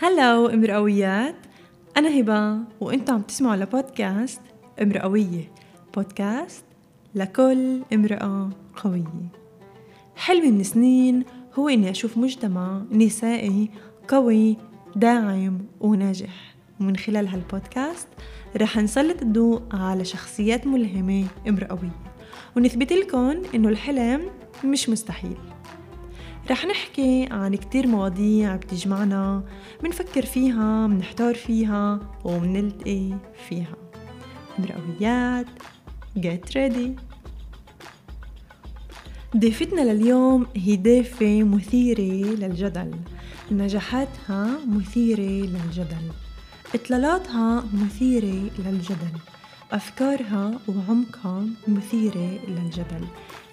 هلو امرأويات أنا هبة وأنتم عم تسمعوا لبودكاست امرأوية بودكاست لكل امرأة قوية. حلمي من سنين هو إني أشوف مجتمع نسائي قوي داعم وناجح. ومن خلال هالبودكاست رح نسلط الضوء على شخصيات ملهمة امرأوية. ونثبت لكم إنه الحلم مش مستحيل. رح نحكي عن كتير مواضيع بتجمعنا منفكر فيها منحتار فيها ومنلتقي فيها. مرقويات get ready. ضيفتنا لليوم هي ضيفة مثيرة للجدل. نجاحاتها مثيرة للجدل. إطلالاتها مثيرة للجدل. أفكارها وعمقها مثيرة للجدل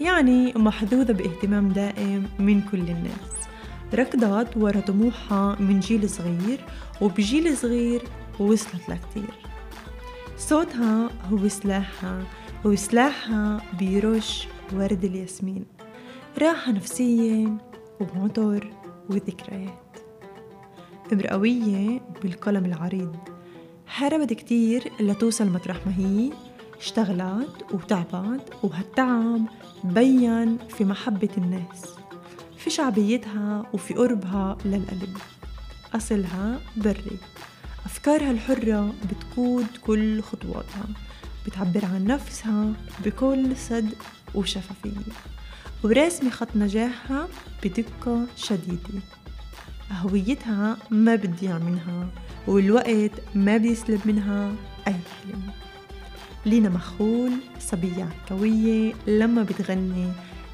يعني محظوظة باهتمام دائم من كل الناس. ركضت ورا طموحها من جيل صغير وبجيل صغير وصلت لكتير. صوتها هو سلاحها وسلاحها بيرش ورد الياسمين. راحة نفسية وموتور وذكريات. امرأوية بالقلم العريض. حاربت كتير لتوصل مطرح ما هي اشتغلت وتعبت وهالتعب بين في محبة الناس في شعبيتها وفي قربها للقلب. أصلها بري. أفكارها الحرة بتقود كل خطواتها بتعبر عن نفسها بكل صدق وشفافية. وراسمة خط نجاحها بدقة شديدة. هويتها ما بتضيع منها والوقت ما بيسلب منها أي حلم لينا مخول صبية قوية لما بتغني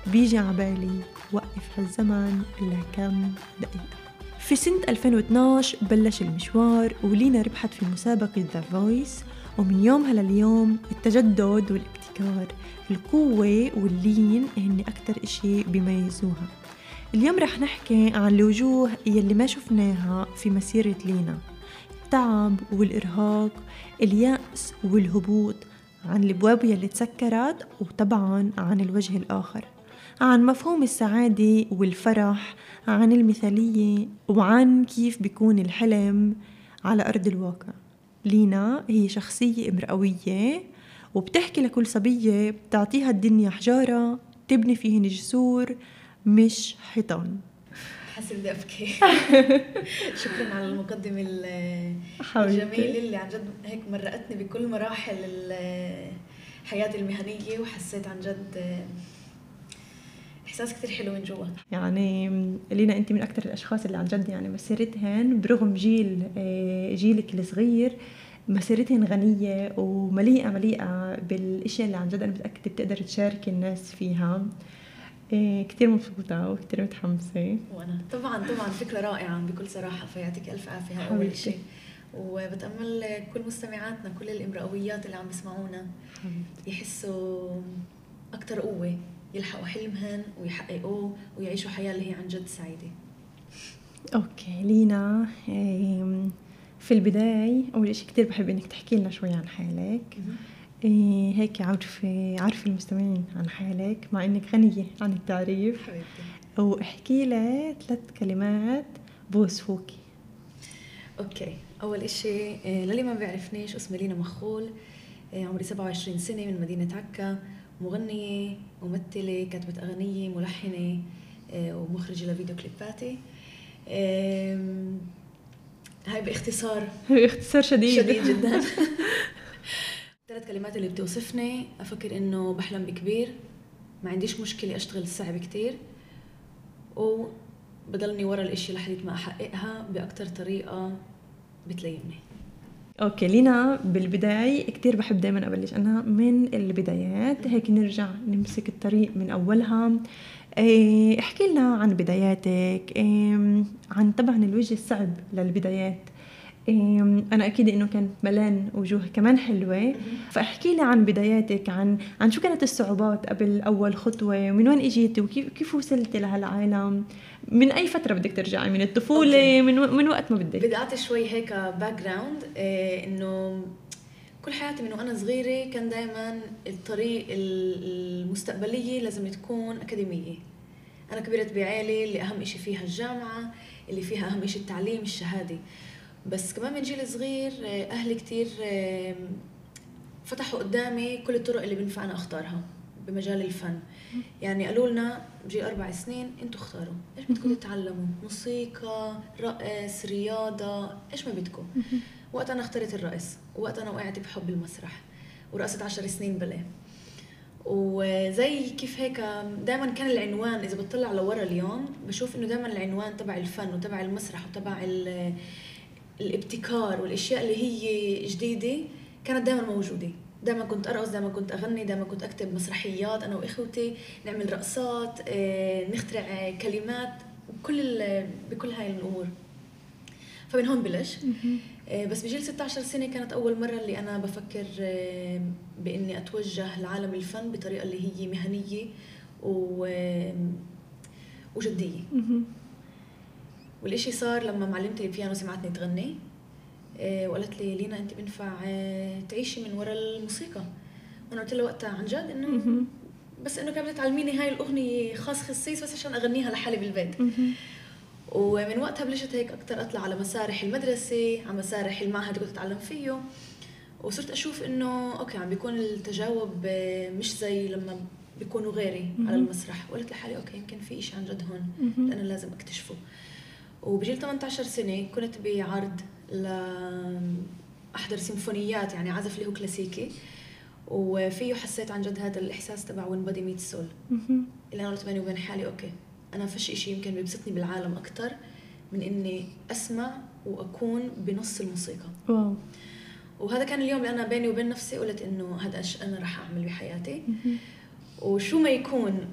بيجي عبالي وقف هالزمن لكم دقيقة. في سنة 2012 بلش المشوار ولينا ربحت في مسابقة The Voice ومن يومها لليوم التجدد والابتكار. القوة واللين هن أكتر إشي بيميزوها. اليوم رح نحكي عن الوجوه يلي ما شفناها في مسيرة لينا. التعب والإرهاق اليأس والهبوط عن الأبواب يلي تسكرت وطبعا عن الوجه الآخر. عن مفهوم السعادة والفرح عن المثالية وعن كيف بيكون الحلم على أرض الواقع. لينا هي شخصية إمرأوية وبتحكي لكل صبية بتعطيها الدنيا حجارة تبني فيهن جسور مش حيطان. حاسة بدي أبكي. شكرا على المقدمة الجميلة اللي عن جد هيك مرقتني بكل مراحل حياتي المهنية وحسيت عن جد إحساس كثير حلو من جوا. يعني لينا أنت من أكثر الأشخاص اللي عن جد يعني مسيرتهن برغم جيل آه، جيلك الصغير مسيرتهن غنية ومليئة مليئة بالأشياء اللي عن جد أنا متأكدة بتقدر تشارك الناس فيها. إيه كتير مبسوطة وكتير متحمسة. وأنا طبعا طبعا فكرة رائعة بكل صراحة فيعطيك ألف عافية أول شيء. وبتأمل كل مستمعاتنا كل الإمرأويات اللي عم بيسمعونا يحسوا أكثر قوة يلحقوا حلمهن ويحققوه ويعيشوا حياة اللي هي عن جد سعيدة. أوكي لينا في البداية أول شيء كتير بحب إنك تحكي لنا شوي عن حالك. إيه هيك عرفي عرفي المستمعين عن حالك مع إنك غنية عن التعريف. حبيبتي. وأحكي لي ثلاث كلمات بوصفوكي. okay. أول إشي للي ما بيعرفنيش اسمي لينا مخول. عمري 27 سنة من مدينة عكا. مغنية ممثلة كاتبة أغنية ملحنة ومخرجة لفيديو كليباتي. هاي باختصار. باختصار شديد. شديد جدا. ثلاث كلمات اللي بتوصفني أفكر إنه بحلم بكبير ما عنديش مشكلة أشتغل صعب كتير وبضلني ورا الإشي لحد ما أحققها بأكتر طريقة بتليمني. أوكي لينا بالبداية كتير بحب دايما أبلش أنا من البدايات. هيك نرجع نمسك الطريق من أولها. إيه، احكي لنا عن بداياتك إيه، عن طبعا الوجه الصعب للبدايات. أنا أكيد إنه كانت ملان وجوه كمان حلوة. فاحكي لي عن بداياتك عن عن شو كانت الصعوبات قبل أول خطوة؟ ومن وين إجيتي؟ وكيف كيف وصلتي لهالعالم؟ من أي فترة بدك ترجعي؟ من الطفولة؟ okay. من من وقت ما بدك؟ بدأت شوي هيك background إيه إنه كل حياتي من وأنا صغيرة كان دائما الطريق المستقبلية لازم تكون أكاديمية. أنا كبرت بعائله اللي أهم شيء فيها الجامعة اللي فيها أهم شيء التعليم الشهادة. بس كمان من جيل صغير آه، أهلي كثير فتحوا قدامي كل الطرق اللي بينفع أنا أختارها بمجال الفن. يعني قالوا لنا بجي أربع سنين أنتوا اختاروا. إيش بدكم تتعلموا؟ موسيقى رقص رياضة إيش ما بدكم. وقت أنا اخترت الرقص وقت أنا وقعت بحب المسرح ورقصت عشر سنين باليه وزي كيف هيك دائما كان العنوان إذا بتطلع لورا اليوم بشوف إنه دائما العنوان تبع الفن وتبع المسرح وتبع الابتكار والأشياء اللي هي جديدة كانت دائما موجودة. دائما كنت أرقص دائما كنت أغني دائما كنت أكتب مسرحيات أنا وإخوتي نعمل رقصات آه، نخترع كلمات كل بكل هاي الأمور. فمن هون بلش. آه، بس بجيل 16 سنة كانت أول مرة اللي أنا بفكر آه، بإني أتوجه لعالم الفن بطريقة اللي هي مهنية و وجدية. والإشي صار لما معلمتي البيانو سمعتني تغني آه، وقالت لي لينا أنت بينفع تعيشي من وراء الموسيقى. وأنا قلت لها وقتها عن جد إنه بس إنه كانت تعلميني هاي الأغنية خاص خصيص بس عشان أغنيها لحالي بالبيت. ومن وقتها بلشت هيك أكثر أطلع على مسارح المدرسة على مسارح المعهد اللي كنت أتعلم فيه. وصرت أشوف إنه okay عم بيكون التجاوب مش زي لما بيكونوا غيري على المسرح. وقلت لحالي okay يمكن في شيء عن جد هون لأنا لازم أكتشفه. وبجيل 18 سنة كنت بعرض ل أحضر سيمفونيات يعني عزف اللي هو كلاسيكي. وفيه حسيت عن جد هذا الإحساس تبع when body met soul اللي أنا قلت بيني وبين حالي okay أنا فش شيء يمكن بيبسطني بالعالم أكثر من إني أسمع وأكون بنص الموسيقى. واو. وهذا كان اليوم اللي أنا بيني وبين نفسي قلت إنه هذا إيش أنا راح أعمل بحياتي. وشو ما يكون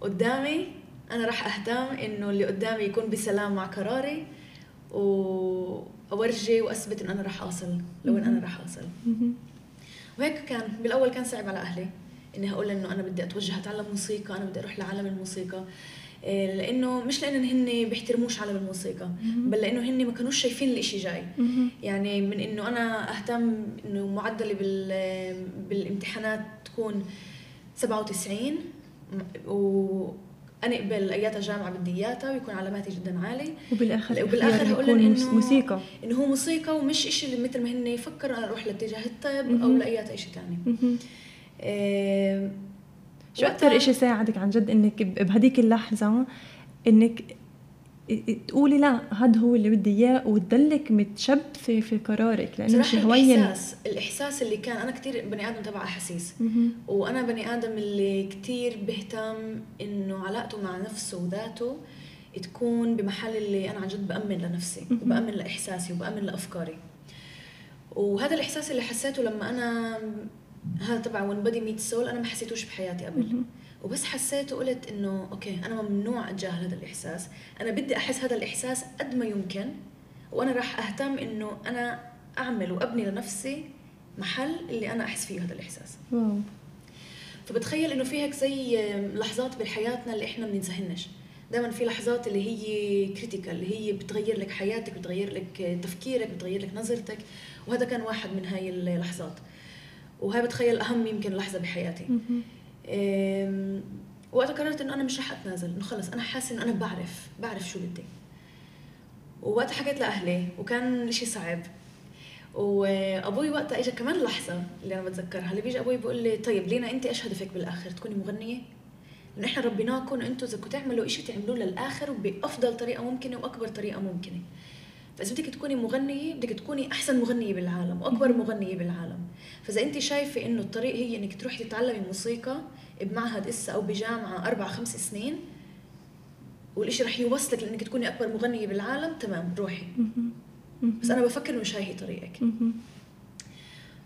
قدامي أنا راح أهتم إنه اللي قدامي يكون بسلام مع قراري وأورجي وأثبت انه أنا راح اوصل لوين أنا راح اوصل وهيك كان بالأول كان صعب على أهلي إني أقول إنه أنا بدي أتوجه اتعلم موسيقى أنا بدي أروح لعالم الموسيقى. إيه، لأنه مش لأنه هن بيحترموش عالم الموسيقى بل لأنه هن ما كانوش شايفين الإشي جاي. يعني من إنه أنا أهتم إنه معدلي بالامتحانات تكون 97 و انقبل أياتها جامعة بدي إياتها ويكون علاماتي جدا عالي. وبالآخر وبالآخر هقول إنه موسيقى. إنه هو موسيقى ومش شيء اللي مثل ما هن يفكروا أنا أروح لاتجاه الطب أو لايات شيء ثاني إيه شو أكثر شيء ساعدك عن جد إنك بهديك اللحظة إنك تقولي لا هذا هو اللي بدي إياه وتضلك متشبثة في قرارك لأنه شوية الإحساس الإحساس اللي كان أنا كثير بني آدم تبع أحاسيس. وأنا بني آدم اللي كثير بهتم إنه علاقته مع نفسه وذاته تكون بمحل اللي أنا عن جد بأمن لنفسي وبأمن لإحساسي وبأمن لأفكاري. وهذا الإحساس اللي حسيته لما أنا هذا تبع when body met soul أنا ما حسيتوش بحياتي قبل. وبس حسيت وقلت إنه okay أنا ممنوع أتجاهل هذا الإحساس. أنا بدي أحس هذا الإحساس قد ما يمكن وأنا راح أهتم إنه أنا أعمل وأبني لنفسي محل اللي أنا أحس فيه هذا الإحساس. wow. فبتخيل إنه في هيك زي لحظات بحياتنا اللي إحنا بننساهنش دائما في لحظات اللي هي critical اللي هي بتغير لك حياتك بتغير لك تفكيرك بتغير لك نظرتك. وهذا كان واحد من هاي اللحظات. وهي بتخيل أهم يمكن لحظة بحياتي. وقتها قررت إنه أنا مش رح أتنازل إنه خلص أنا حاسة إنه أنا بعرف بعرف شو بدي. ووقتها حكيت لأهلي وكان شيء صعب. وأبوي وقتها اجى كمان لحظة اللي أنا بتذكرها اللي بيجي أبوي بيقول لي طيب لينا انت إيش هدفك بالآخر؟ تكوني مغنية؟ لأنه إحنا ربيناكم أنتم إذا كنتوا تعملوا شيء تعملوه للآخر وبافضل طريقة ممكنة وأكبر طريقة ممكنة. فاذا بدك تكوني مغنية بدك تكوني أحسن مغنية بالعالم وأكبر مغنية بالعالم. فإذا انت شايفة إنه الطريق هي إنك تروحي تتعلمي موسيقى بمعهد هسا أو بجامعة أربع خمس سنين والإشي رح يوصلك لإنك تكوني أكبر مغنية بالعالم تمام روحي. بس أنا بفكر مش هاي هي طريقك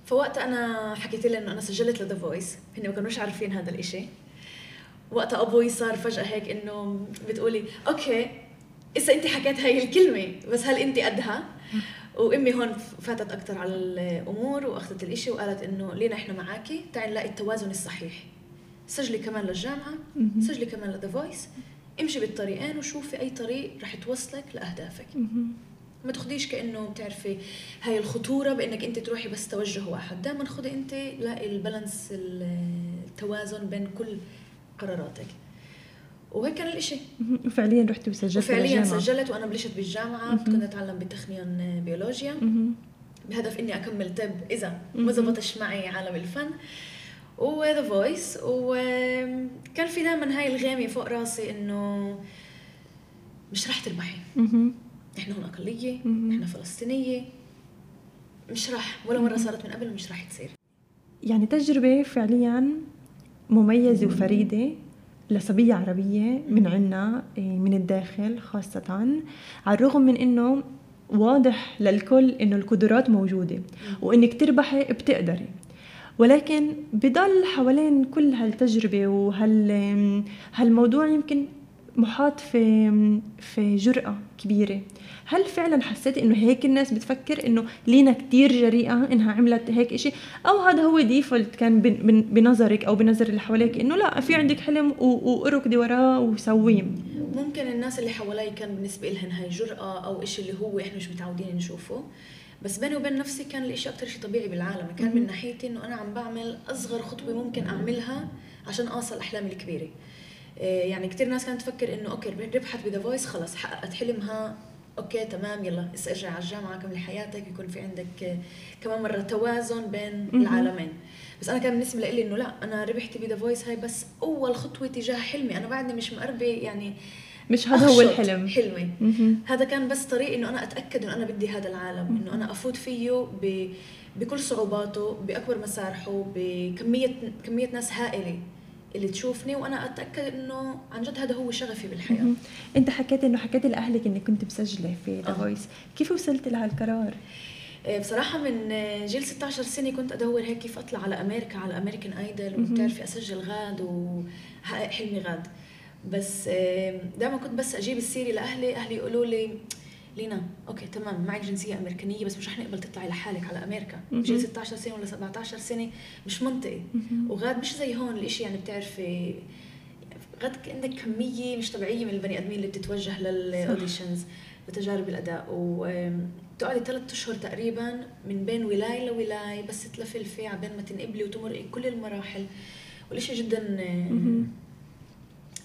فوقت أنا حكيت لها إنه أنا سجلت ل The Voice هن ما كانوش عارفين هذا الإشي. وقتها أبوي صار فجأة هيك إنه بتقولي okay. إذا انت حكيت هاي الكلمة بس هل انت قدها؟ وأمي هون فاتت أكثر على الأمور وأخذت الإشي وقالت إنه لينا إحنا معاكي تعي نلاقي التوازن الصحيح. سجلي كمان للجامعة سجلي كمان ل The Voice امشي بالطريقين وشوفي أي طريق رح توصلك لأهدافك. ما تاخذيش كأنه بتعرفي هاي الخطورة بإنك انت تروحي بس توجه واحد. دائما خذي انت لاقي ال balance التوازن بين كل قراراتك. وهيك كان الإشي مهم. وفعليا رحتي وسجلت وفعليا بالجامعة. سجلت وأنا بلشت بالجامعة مهم. كنت أتعلم بتخنيون بيولوجيا. بهدف إني أكمل طب إذا مهم. ما زبطش معي عالم الفن وذا فويس وكان في دائما هاي الغيمه فوق راسي إنه مش رح تربحي. إحنا هون أقلية مهم. إحنا فلسطينية مش رح ولا مرة صارت من قبل ومش رح تصير يعني تجربة فعليا مميزة وفريدة لصبية عربية من عنا إيه، من الداخل خاصة على الرغم من إنه واضح للكل إنه القدرات موجودة وانك تربحي بتقدري. ولكن بضل حوالين كل هالتجربة وهال هالموضوع يمكن محاط في في جرأة كبيرة. هل فعلا حسيتي إنه هيك الناس بتفكر إنه لينا كتير جريئة إنها عملت هيك إشي؟ أو هذا هو default كان بن- بن- بنظرك أو بنظر اللي حواليك إنه لا في عندك حلم واركضي وراه وسويه. ممكن الناس اللي حوالي كان بالنسبة لهم هاي جرأة أو إشي اللي هو إحنا مش متعودين نشوفه. بس بيني وبين نفسي كان الإشي أكتر شيء طبيعي بالعالم. كان من ناحيتي إنه أنا عم بعمل أصغر خطوة ممكن أعملها عشان أوصل أحلامي الكبيرة. إيه، يعني كتير ناس كانت تفكر إنه okay ربحت ب The Voice خلص حققت حلمها okay تمام يلا هسه ارجع على الجامعة كملي حياتك يكون في عندك آه، كمان مرة توازن بين. العالمين. بس أنا كان بالنسبة لي إنه لا أنا ربحت ب The Voice هاي بس أول خطوة تجاه حلمي. أنا بعدني مش مقربة يعني مش هذا هو الحلم. حلمي. هذا كان بس طريق إنه أنا أتأكد إنه أنا بدي هذا العالم إنه أنا أفوت فيه ب... بكل صعوباته بأكبر مسارحه بكمية كمية ناس هائلة. اللي تشوفني وأنا أتأكد إنه عن جد هذا هو شغفي بالحياة مهم. أنت حكيت إنه حكيتي لأهلك إنك كنت مسجلة في The آه. Voice كيف وصلتي لهالقرار آه، بصراحة من آه، جيل 16 سنة كنت أدور هيك كيف أطلع على أمريكا على American Idol. وبتعرفي أسجل غاد وحقق حلمي غاد بس دائما كنت بس أجيب السيرة لأهلي أهلي يقولوا لي لينا. okay تمام. معك جنسية أمريكانية بس مش رح نقبل تطلعي لحالك على أمريكا. بجيل 16 سنة ولا 17 سنة مش منطقي. وغاد مش زي هون الإشي يعني بتعرفي غاد عندك كمية مش طبيعية من البني آدمين اللي بتتوجه لل auditions بتجارب الأداء. وتقعدي ثلاث أشهر تقريبا من بين ولاية لولاية بس تلفلفي على بين ما تنقبلي وتمرقي كل المراحل. والإشي جدا.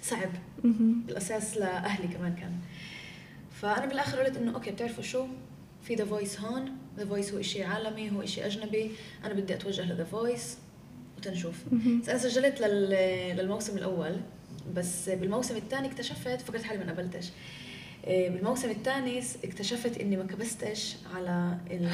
صعب. بالأساس لأهلي كمان كان. فأنا بالآخر قلت إنه okay بتعرفوا شو؟ في The Voice هون. The Voice هو شيء عالمي هو شيء أجنبي. أنا بدي أتوجه ل The Voice وتنشوف. بس أنا سجلت لل- للموسم الأول. بس بالموسم الثاني اكتشفت فكرت حالي ما قبلتش. إيه، بالموسم الثاني اكتشفت إني ما كبستش على ال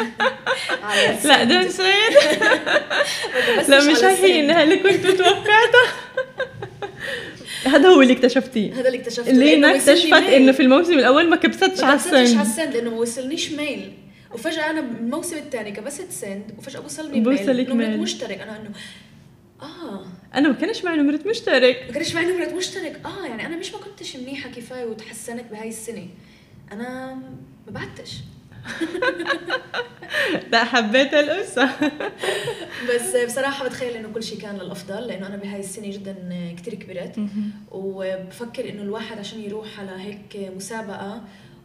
على لا ده. مش لا مش هي. إنها اللي كنت متوقعتها. هذا هو اللي اكتشفتيه. هذا اللي اكتشفته وصلني اكتشفت. إنه في الموسم الأول ما كبستش ما على كبستش على السن السند لأنه ما وصلنيش ميل وفجأة أنا بالموسم الثاني كبست سند وفجأة وصلني ميل بوصلك نمرة. مشترك. أنا إنه آه. أنا ما كانش معي نمرة مشترك. ما كانش معي نمرة مشترك. آه يعني أنا مش ما كنتش منيحة كفاية وتحسنت بهاي السنة. أنا ما بعدتش. لا حبيت القصة. بس بصراحة بتخيل إنه كل شيء كان للأفضل لأنه أنا بهاي السنة جدا كتير كبرت. وبفكر إنه الواحد عشان يروح على هيك مسابقة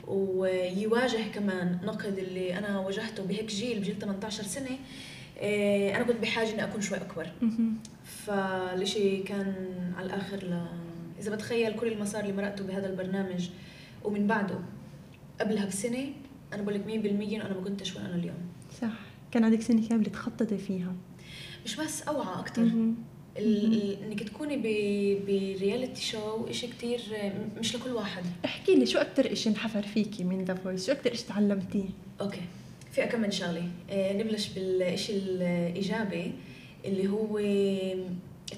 ويواجه كمان نقد اللي أنا واجهته بهيك جيل بجيل 18 سنة إيه، أنا كنت بحاجة إني أكون شوي أكبر. فالشيء كان على الآخر ل... إذا بتخيل كل المسار اللي مرقته بهذا البرنامج ومن بعده قبلها بسنة أنا بقول لك 100% إنه أنا ما كنتش وين أنا اليوم. صح. كان عندك سنة كاملة تخططي فيها. مش بس أوعى أكثر إنك تكوني ب reality show شيء كتير م- مش لكل واحد. احكي لي شو أكتر إشي انحفر فيكي من The Voice شو أكتر إشي تعلمتيه؟ okay. في كم من شغلة. آه، نبلش بالشيء الإيجابي اللي هو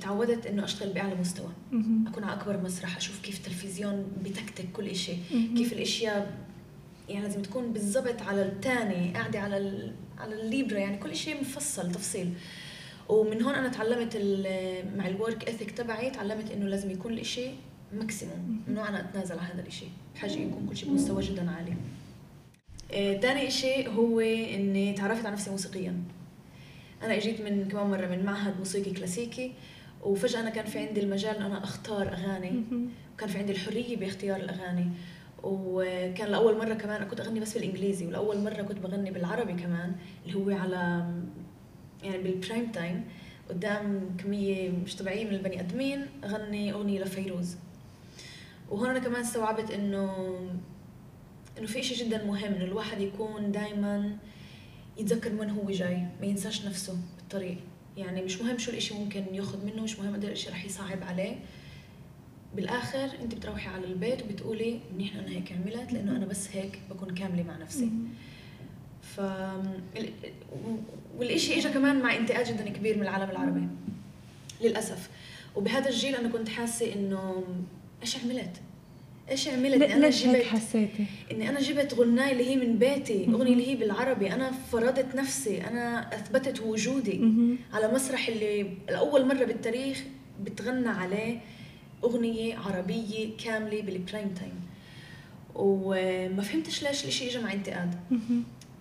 تعودت إنه أشتغل بأعلى مستوى. أكون على أكبر مسرح أشوف كيف التلفزيون بتكتك كل شيء. كيف الأشياء يعني لازم تكون بالضبط على الثاني قاعدة على. على الليبرا يعني كل شيء مفصل تفصيل. ومن هون أنا تعلمت مع ال work ethic تبعي تعلمت إنه لازم يكون الإشي maximum ممنوع أنا أتنازل عن هذا الإشي. بحاجة يكون كل شيء بمستوى جدا عالي. آه، تاني إشي هو إني تعرفت على نفسي موسيقيا. أنا إجيت من كمان مرة من معهد موسيقي كلاسيكي وفجأة أنا كان في عندي المجال إن أنا أختار أغاني. وكان في عندي الحرية بإختيار الأغاني. وكان لأول مرة كمان كنت أغني بس بالإنجليزي ولأول مرة كنت بغني بالعربي كمان اللي هو على يعني بال prime time قدام كمية مش طبيعية من البني آدمين أغني أغنية لفيروز. وهون أنا كمان استوعبت إنه إنه في شيء جدا مهم إنه الواحد يكون دائما يتذكر من هو جاي ما ينساش نفسه بالطريق. يعني مش مهم شو الإشي ممكن ياخذ منه مش مهم قد الإشي رح يصعب عليه. بالآخر أنت بتروحي على البيت وبتقولي منيح أنا هيك عملت لأنه أنا بس هيك بكون كاملة مع نفسي. ف والشيء اجى كمان مع انتقاد جدا كبير من العالم العربي. للأسف. وبهذا الجيل أنا كنت حاسة إنه إيش عملت؟ إيش عملت؟ أنا هيك حسيتي؟ إني أنا جبت غناية اللي هي من بيتي، أغنية اللي هي بالعربي، أنا فرضت نفسي، أنا أثبتت وجودي على مسرح اللي لاول مرة بالتاريخ بتغنى عليه. أغنية عربية كاملة بال prime time. وما فهمتش ليش الشيء اجى مع انتقاد.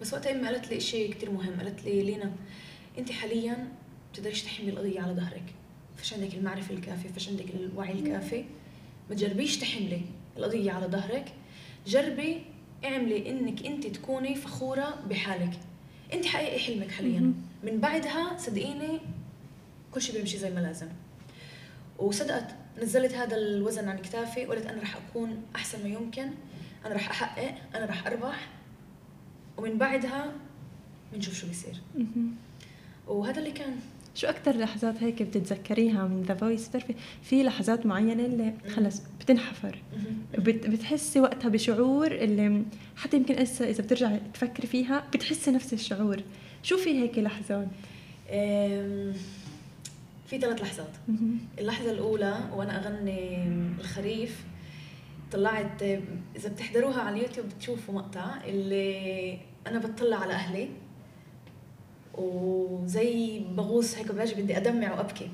بس وقتها أمي قالت لي شيء كثير مهم، قالت لي لينا أنت حاليا بتقدريش تحملي القضية على ظهرك. فيش عندك المعرفة الكافية، فيش عندك الوعي الكافي. ما تجربيش تحملي القضية على ظهرك جربي اعملي إنك أنت تكوني فخورة بحالك أنت حقيقي حلمك حاليا من بعدها صدقيني كل شيء بيمشي زي ما لازم وصدقت نزلت هذا الوزن عن كتافي وقلت أنا رح أكون أحسن ما يمكن أنا رح أحقق أنا رح أربح ومن بعدها بنشوف شو بيصير. وهذا اللي كان. شو أكثر لحظات هيك بتتذكريها من The Voice بتعرفي في لحظات معينة اللي خلص بتنحفر. بت بتحسي وقتها بشعور اللي حتى يمكن هسه إذا بترجعي تفكري فيها بتحسي نفس الشعور. شو في هيك لحظات؟ في ثلاث لحظات. اللحظة الأولى وأنا أغني الخريف طلعت إذا بتحضروها على اليوتيوب بتشوفوا مقطع اللي أنا بتطلع على أهلي وزي بغوص هيك باجي بدي أدمع وأبكي.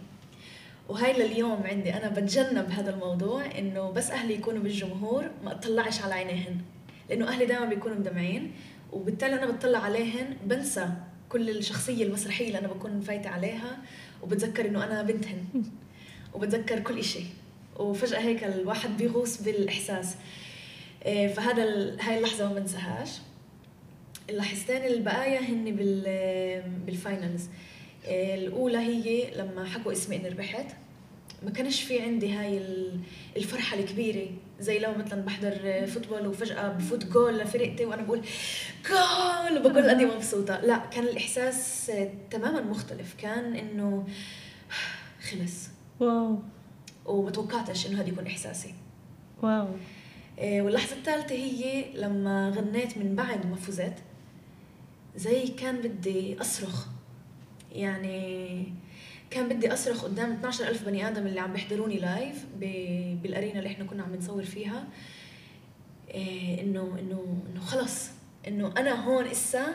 وهاي لليوم عندي أنا بتجنب هذا الموضوع إنه بس أهلي يكونوا بالجمهور ما أطلعش على عينيهن. لأنه أهلي دائما بيكونوا مدمعين وبالتالي أنا بطلع عليهن بنسى كل الشخصية المسرحية اللي أنا بكون فايتة عليها. وبتذكر إنه أنا بنتهن. وبتذكر كل إشي. وفجأة هيك الواحد بيغوص بالإحساس. إيه، فهذا هاي اللحظة ما بنساهاش. اللحظتين البقايا هن بال بال finals الأولى هي لما حكوا اسمي إني ربحت. ما كانش في عندي هاي الفرحة الكبيرة. زي لو مثلا بحضر football وفجأة بفوت جول لفرقتي وأنا بقول جول وبقول أني مبسوطة. لا كان الإحساس تماما مختلف. كان إنه خلص. wow. وما توقعتش إنه هذا يكون إحساسي. wow. إيه، واللحظة الثالثة هي لما غنيت من بعد ما فزت زي كان بدي أصرخ. يعني كان بدي أصرخ قدام 12 ألف بني آدم اللي عم بيحضروني live بال arena اللي إحنا كنا عم نصور فيها إيه إنه إنه إنه خلص. إنه أنا هون إسا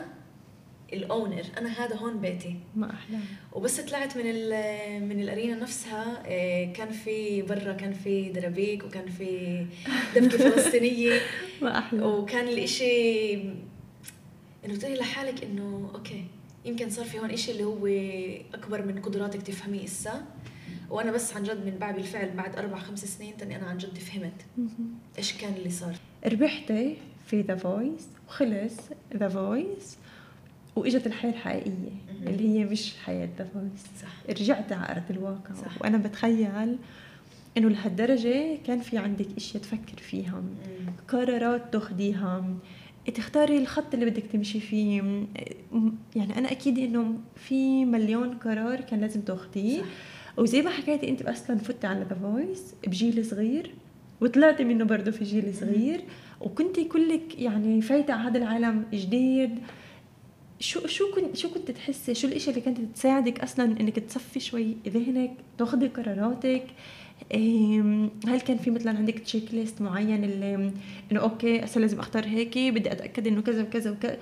ال owner أنا هذا هون بيتي. ما أحلى وبس طلعت من من ال arena نفسها إيه، كان في برا كان في درابيك وكان في دبكة فلسطينية. ما أحلى وكان الإشي إنه تقولي لحالك إنه okay. يمكن صار في هون إشي اللي هو أكبر من قدراتك تفهميه إسا. وأنا بس عن جد من بعد بالفعل بعد أربع خمس سنين تاني أنا عن جد فهمت إيش كان اللي صار. ربحتي في The Voice وخلص The Voice وإجت الحياة الحقيقية اللي هي مش حياة The Voice صح. رجعت على أرض الواقع. صح. وأنا بتخيل إنه لهالدرجة كان في عندك إشياء تفكر فيها قرارات تاخديها تختاري الخط اللي بدك تمشي فيه. يعني أنا أكيد إنه في مليون قرار كان لازم تاخذيه وزي ما حكيتي أنت أصلا فتي على The Voice بجيل صغير وطلعتي منه برضه في جيل صغير. وكنتي كلك يعني فايتة على هذا العالم جديد. شو شو كنت شو كنت تحسي؟ شو الاشياء اللي كانت تساعدك أصلا إنك تصفي شوي ذهنك تاخذي قراراتك؟ هل كان في مثلا عندك checklist معين اللي إنه okay هسه لازم أختار هيك بدي أتأكد إنه كذا وكذا وكذا؟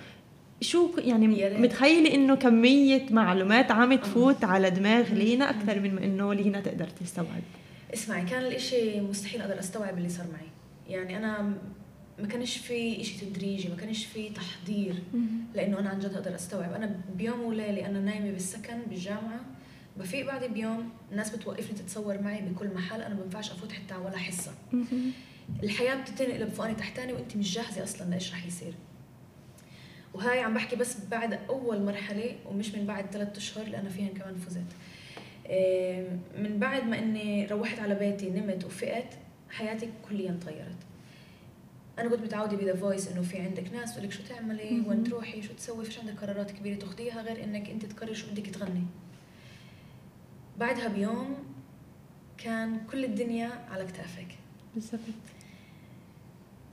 شو يعني متخيلة إنه كمية معلومات عم تفوت على دماغ لينا أكثر من إنه لينا تقدر تستوعب. اسمعي كان الإشي مستحيل أقدر أستوعب اللي صار معي. يعني أنا ما كانش في إشي تدريجي ما كانش في تحضير لإنه أنا عن جد أقدر أستوعب. أنا بيوم وليلة أنا نايمة بالسكن بالجامعة. بفيق بعد بيوم الناس بتوقفني تتصور معي بكل محل أنا ما بنفعش أفوت حتى ولا حصة. الحياة بتتنقلب فوقاني تحتاني وانت مش جاهزة أصلا لإيش رح يصير. وهاي عم بحكي بس بعد أول مرحلة ومش من بعد ثلاثة أشهر اللي أنا فيهن كمان فزت. من بعد ما إني روحت على بيتي نمت وفقت حياتي كليا تغيرت. أنا كنت متعودة بذا فويس إنه في عندك ناس تقول لك شو تعملي. وين تروحي شو تسوي فيش عندك قرارات كبيرة تاخذيها غير إنك أنت تقرري شو بدك تغني. بعدها بيوم كان كل الدنيا على كتافك. بالضبط.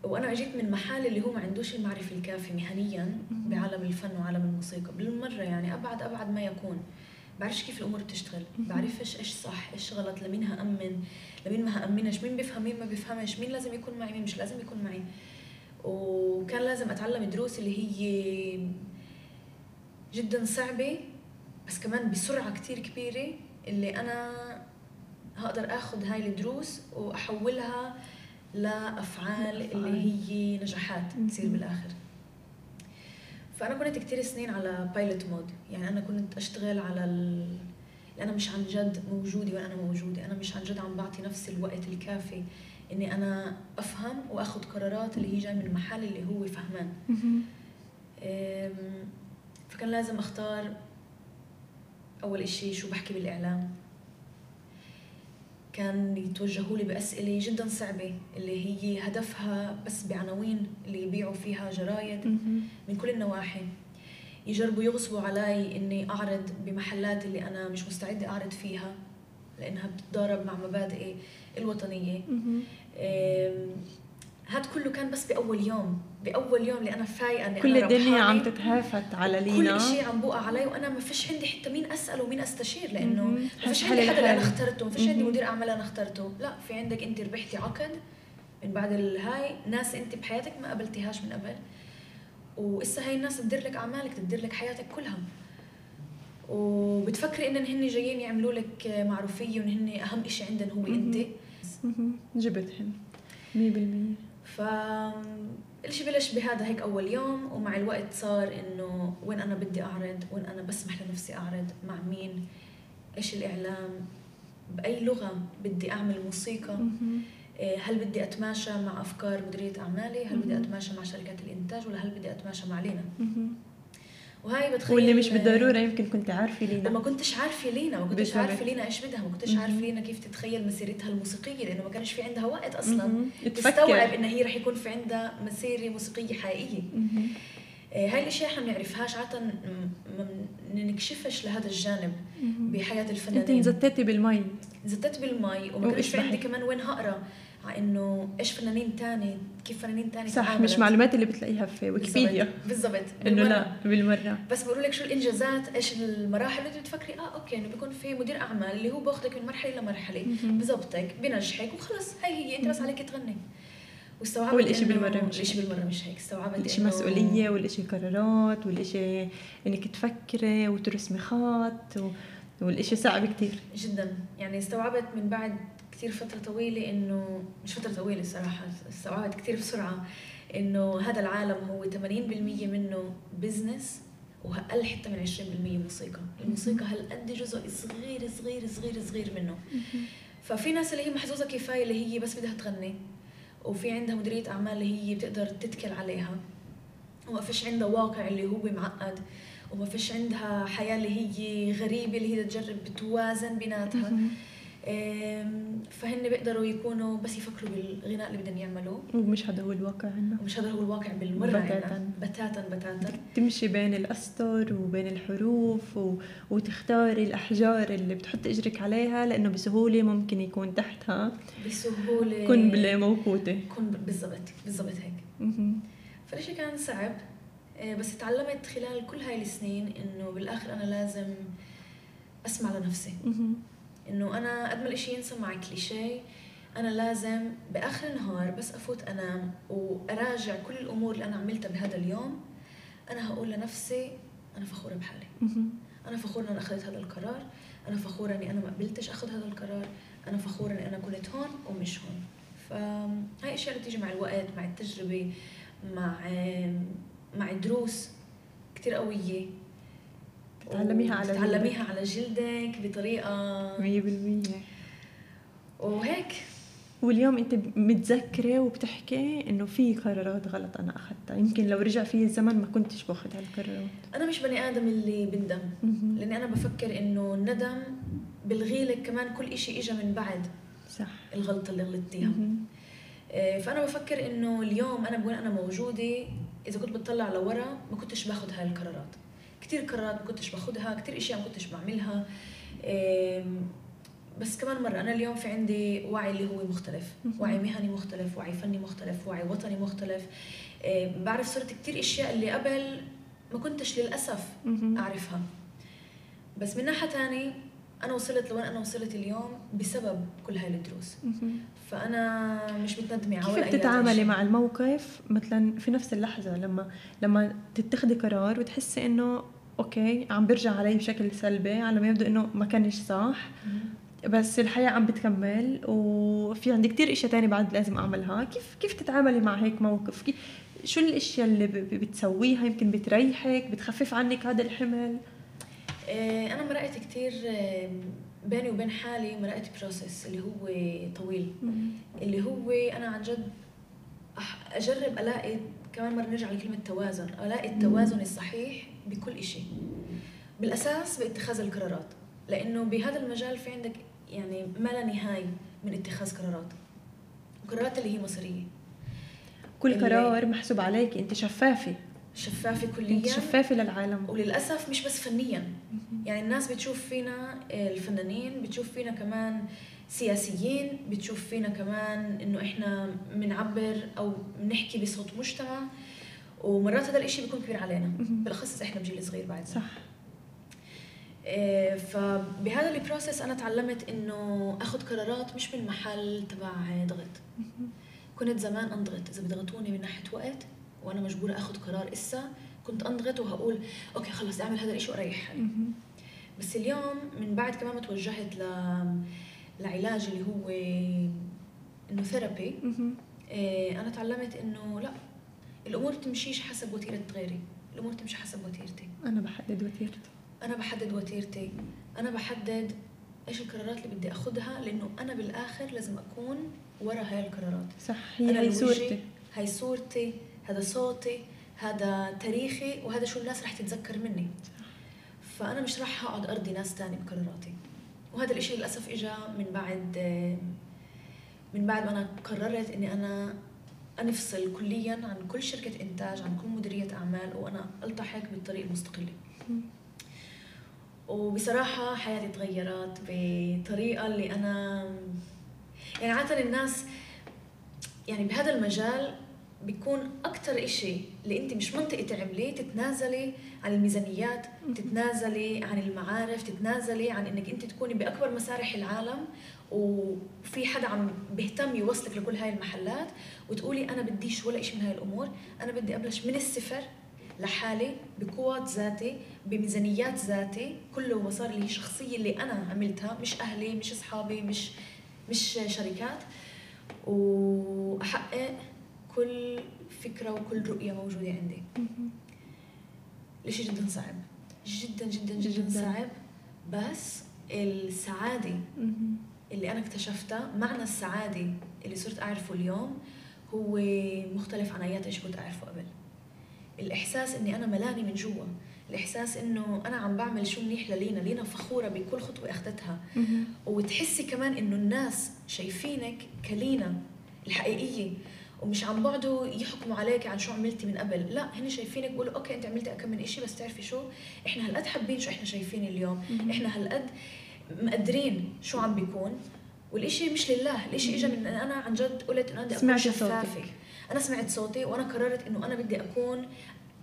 وأنا أجيت من محل اللي هو ما عندوش المعرفة الكافية مهنيا. بعالم الفن وعالم الموسيقى. بالمرة يعني أبعد أبعد ما يكون. بعرفش كيف الأمور بتشتغل. بعرفش إيش صح إيش غلط لمين هأمن لمين ما هأمنش مين بيفهم مين ما بيفهمش مين لازم يكون معي مين مش لازم يكون معي. وكان لازم أتعلم دروس اللي هي جدا صعبة بس كمان بسرعة كتير كبيرة. اللي أنا هقدر آخذ هاي الدروس وأحولها لأفعال اللي هي نجاحات تصير. بالآخر. فأنا كنت كتير سنين على pilot mode يعني أنا كنت أشتغل على ال... أنا مش عن جد موجودة وأنا موجودة. أنا مش عن جد عم بعطي نفسي الوقت الكافي إني أنا أفهم وأخذ قرارات اللي هي جاي من محل اللي هو فهمان. فكان لازم أختار أول إشي شو بحكي بالإعلام؟ كان يتوجهوا لي بأسئلة جدا صعبة اللي هي هدفها بس بعناوين اللي يبيعوا فيها جرايد. من كل النواحي. يجربوا يغصبوا علي إني أعرض بمحلات اللي أنا مش مستعدة أعرض فيها لأنها بتتضارب مع مبادئي الوطنية. هاد كله كان بس بأول يوم بأول يوم اللي أنا فايقة إني كل الدنيا. عم تتهافت على لينا كل شيء عم بوقع علي وأنا ما فيش عندي حتى مين أسأل ومين أستشير لأنه. ما فيش عندي حدا اللي أنا. اخترته ما فيش عندي. مدير أعمال أنا اخترته لا في عندك أنت ربحتي عقد من بعد الهاي ناس أنت بحياتك ما قابلتيهاش من قبل وإسا هاي الناس تدير لك أعمالك تدير لك حياتك كلها وبتفكري انهم هن جايين يعملوا لك معروفية وإن هن أهم شيء عندهم هو. أنت. جبتهم 100% ف الشيء بلش بهذا هيك أول يوم ومع الوقت صار إنه وين أنا بدي أعرض وين أنا بسمح لنفسي أعرض مع مين. إيش الإعلام؟ بأي لغة بدي أعمل موسيقى. إيه، هل بدي أتماشى مع أفكار مديرية أعمالي؟ هل بدي. أتماشى مع شركات الإنتاج؟ ولا هل بدي أتماشى مع لينا؟ وهي بتخيل واللي مش بالضرورة يمكن كنت عارفة لينا كنتش عارفة لينا ما كنتش. عارفة لينا إيش بدها ما كنتش. عارفة لينا كيف تتخيل مسيرتها الموسيقية لأنه ما كانش في عندها وقت أصلا. تستوعب ان هي رح يكون في عندها مسيرة موسيقية حقيقية. آه، هاي الأشياء إحنا ما بنعرفهاش عاده ما بنكشفش لهذا الجانب. بحياة أنت الفنانين انزتتي بالمي زتت بالمي وما كانش في عندي؟ كمان وين هقرأ إنه إيش فنانين تاني كيف فنانين تاني صح تعاملت. مش معلومات اللي بتلاقيها في ويكيبيديا. بالضبط. إنه بالمرة. لا بالمرة. بس بقولوا لك شو الإنجازات؟ إيش المراحل؟ اللي بتفكري آه أوكي إنه بيكون في مدير أعمال اللي هو باخذك من مرحلة لمرحله. بظبطك بنجحك وخلص هي هي أنت بس عليك تغني. واستوعبت والإشي بالمرة مش الإشي هيك. بالمرة مش هيك. استوعبت والإشي إنه- مسؤولية والإشي قرارات والإشي إنك تفكري وترسمي خط و... والإشي صعب كتير. جدا. يعني استوعبت من بعد كثير فترة طويلة انه مش فترة طويلة صراحة استوعبت كثير بسرعة إنه هذا العالم هو 80% منه بزنس وأقل حتى من 20% موسيقى، الموسيقى هالقد جزء صغير صغير صغير صغير منه، ففي ناس اللي هي محظوظة كفاية اللي هي بس بدها تغني وفي عندها مديرية أعمال اللي هي بتقدر تتكل عليها وما فيش عندها واقع اللي هو معقد وما فيش عندها حياة اللي هي غريبة اللي هي تجرب توازن بيناتها. فهن بيقدروا يكونوا بس يفكروا بالغناء اللي بدهم يعملوه. ومش هذا هو الواقع عنا ومش هذا هو الواقع بالمرة بتاتا. بتاتا بتاتا. تمشي بين الأسطر وبين الحروف و... وتختاري الأحجار اللي بتحط إجرك عليها لأنه بسهولة ممكن يكون تحتها. بسهولة. قنبلة موقوتة. كن بالضبط بالضبط هيك. فالشيء كان صعب أه، بس تعلمت خلال كل هاي السنين إنه بالآخر أنا لازم أسمع لنفسي. إنه أنا قد ما الإشي ينسمع كليشيه أنا لازم بآخر النهار بس أفوت أنام وأراجع كل الأمور اللي أنا عملتها بهذا اليوم. أنا هقول لنفسي أنا فخورة بحالي. أنا فخورة إني أخذت هذا القرار. أنا فخورة إني أنا ما قبلتش أخذ هذا القرار. أنا فخورة إني أنا كنت هون ومش هون. فهاي أشياء اللي بتيجي مع الوقت مع التجربة مع مع دروس كتير قوية. تتعلميها على تتعلميها على جلدك مية بالمية. وهيك. واليوم انت متذكرة وبتحكي انه في قرارات غلط أنا أخذتها. يمكن لو رجع في الزمن ما كنتش بأخذ هالقرارات. أنا مش بني آدم اللي بندم. مهم. لأني أنا بفكر إنه الندم بلغي لك كمان كل إشي إجا من بعد صح. الغلطة اللي غلطتيها. آه، فأنا بفكر إنه اليوم أنا بقول أنا موجودة إذا كنت بتطلع لورا ما كنتش بأخذ هاي القرارات كثير قرارات ما كنتش باخذها كثير إشياء ما كنتش بعملها بس كمان مرة أنا اليوم في عندي وعي اللي هو مختلف. وعي مهني مختلف وعي فني مختلف وعي وطني مختلف. بعرف صرت كثير أشياء اللي قبل ما كنتش للأسف أعرفها. بس من ناحية ثانية أنا وصلت لوين أنا وصلت اليوم بسبب كل هاي الدروس. فأنا مش متندمة على كيف بتتعاملي مع الموقف؟ مثلا في نفس اللحظة لما لما تتخذي قرار وتحسي إنه أوكي عم برجع علي بشكل سلبي على ما يبدو إنه ما كانش صح. بس الحياة عم بتكمل وفي عندي كتير إشياء تانية بعد لازم أعملها. كيف كيف تتعاملي مع هيك موقف؟ كيف شو الإشياء اللي بتسويها يمكن بتريحك بتخفف عنك هذا الحمل؟ آه، أنا مرقت كتير بيني وبين حالي مرقت بروسس اللي هو طويل. اللي هو أنا عن جد أجرب ألاقي كمان مرة نرجع لكلمة توازن. الاقي التوازن الصحيح بكل شيء بالأساس باتخاذ القرارات. لأنه بهذا المجال في عندك يعني ما لا نهاية من اتخاذ قرارات. وقرارات اللي هي مصيرية. كل قرار محسوب عليك. أنت شفافة. شفافة كليا. انت شفافة للعالم. وللأسف مش بس فنيا. يعني الناس بتشوف فينا الفنانين بتشوف فينا كمان سياسيين بتشوف فينا كمان إنه إحنا بنعبر أو بنحكي بصوت مجتمع ومرات هذا الإشي بيكون كبير علينا بالأخص إحنا بجيل صغير بعد. صح. إيه، فبهذا ال process أنا تعلمت إنه آخذ قرارات مش من محل تبع ضغط كنت زمان أنضغط. إذا بضغطوني من ناحية وقت وأنا مجبورة آخذ قرار إسا كنت أنضغط وهقول okay خلص أعمل هذا الشيء واريح حالي بس اليوم من بعد كمان ما توجهت ل لعلاج اللي هو إنه therapy إيه أنا تعلمت إنه لا الأمور تمشيش حسب وتيرة غيري الأمور تمشي حسب وتيرتي. أنا بحدد وتيرتي. أنا بحدد وتيرتي. أنا بحدد إيش القرارات اللي بدي أخذها لأنه أنا بالآخر لازم أكون ورا هاي القرارات. صح هي هي صورتي. هاي صورتي هذا صوتي هذا تاريخي وهذا شو الناس رح تتذكر مني. فأنا مش راح أقعد أرضي ناس تاني بقراراتي. وهذا الإشي للأسف اجى من بعد من بعد ما أنا قررت إني أنا أنفصل كليا عن كل شركة إنتاج عن كل مديرية أعمال وأنا ألتحق بالطريق المستقله وبصراحة حياتي تغيرت بطريقة اللي أنا يعني عادة الناس يعني بهذا المجال بيكون أكثر إشي اللي أنت مش منطقي تعمليه تتنازلي عن الميزانيات تتنازلي عن المعارف تتنازلي عن إنك أنت تكوني بأكبر مسارح العالم وفي حدا عم بيهتم يوصلك لكل هاي المحلات وتقولي أنا بديش ولا إشي من هاي الأمور أنا بدي أبلش من الصفر لحالي بقوات ذاتي بميزانيات ذاتي كله وصار لي شخصية اللي أنا عملتها مش أهلي مش أصحابي مش مش شركات. وأحقق كل فكرة وكل رؤية موجودة عندي. الإشي جدا صعب. جدا جدا جدا, جداً. صعب. بس السعادة اللي أنا اكتشفتها معنى السعادة اللي صرت أعرفه اليوم هو مختلف عن أيات إيش كنت أعرفه قبل. الإحساس إني أنا ملاني من جوا. الإحساس إنه أنا عم بعمل شو منيح للينا. لينا فخورة بكل خطوة أخذتها. وتحسي كمان إنه الناس شايفينك كلينا الحقيقية. ومش عم بعدوا يحكموا عليك عن شو عملتي من قبل. لا هن شايفينك بيقولوا أوكي أنت عملتي أكم من شيء بس تعرفي شو؟ إحنا هالقد حابين شو إحنا شايفين اليوم. إحنا هالقد مقدرين شو عم بيكون. والإشي مش لله الإشي إجا من أنا عن جد قلت إنه بدي أكون شفافة. أنا سمعت صوتي وأنا قررت إنه أنا بدي أكون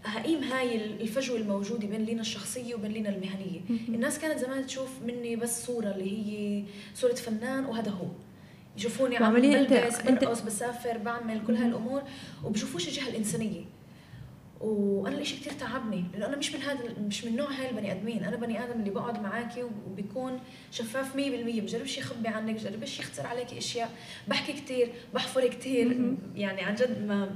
هقيم هاي الفجوة الموجودة بين لينا الشخصية وبين لينا المهنية. الناس كانت زمان تشوف مني بس صورة اللي هي صورة فنان وهذا هو. يشوفوني عم بلبس برقص بسافر بعمل كل هاي الأمور وبشوفوش الجهه الانسانيه وأنا الإشي كثير تعبني لأنه أنا مش من هذا مش من نوع هاي البني آدمين. أنا بني آدم اللي بقعد معاكي وبيكون شفاف 100% بجربش يخبي عنك بجربش يخسر عليك إشياء. بحكي كثير بحفر كثير يعني عن جد ما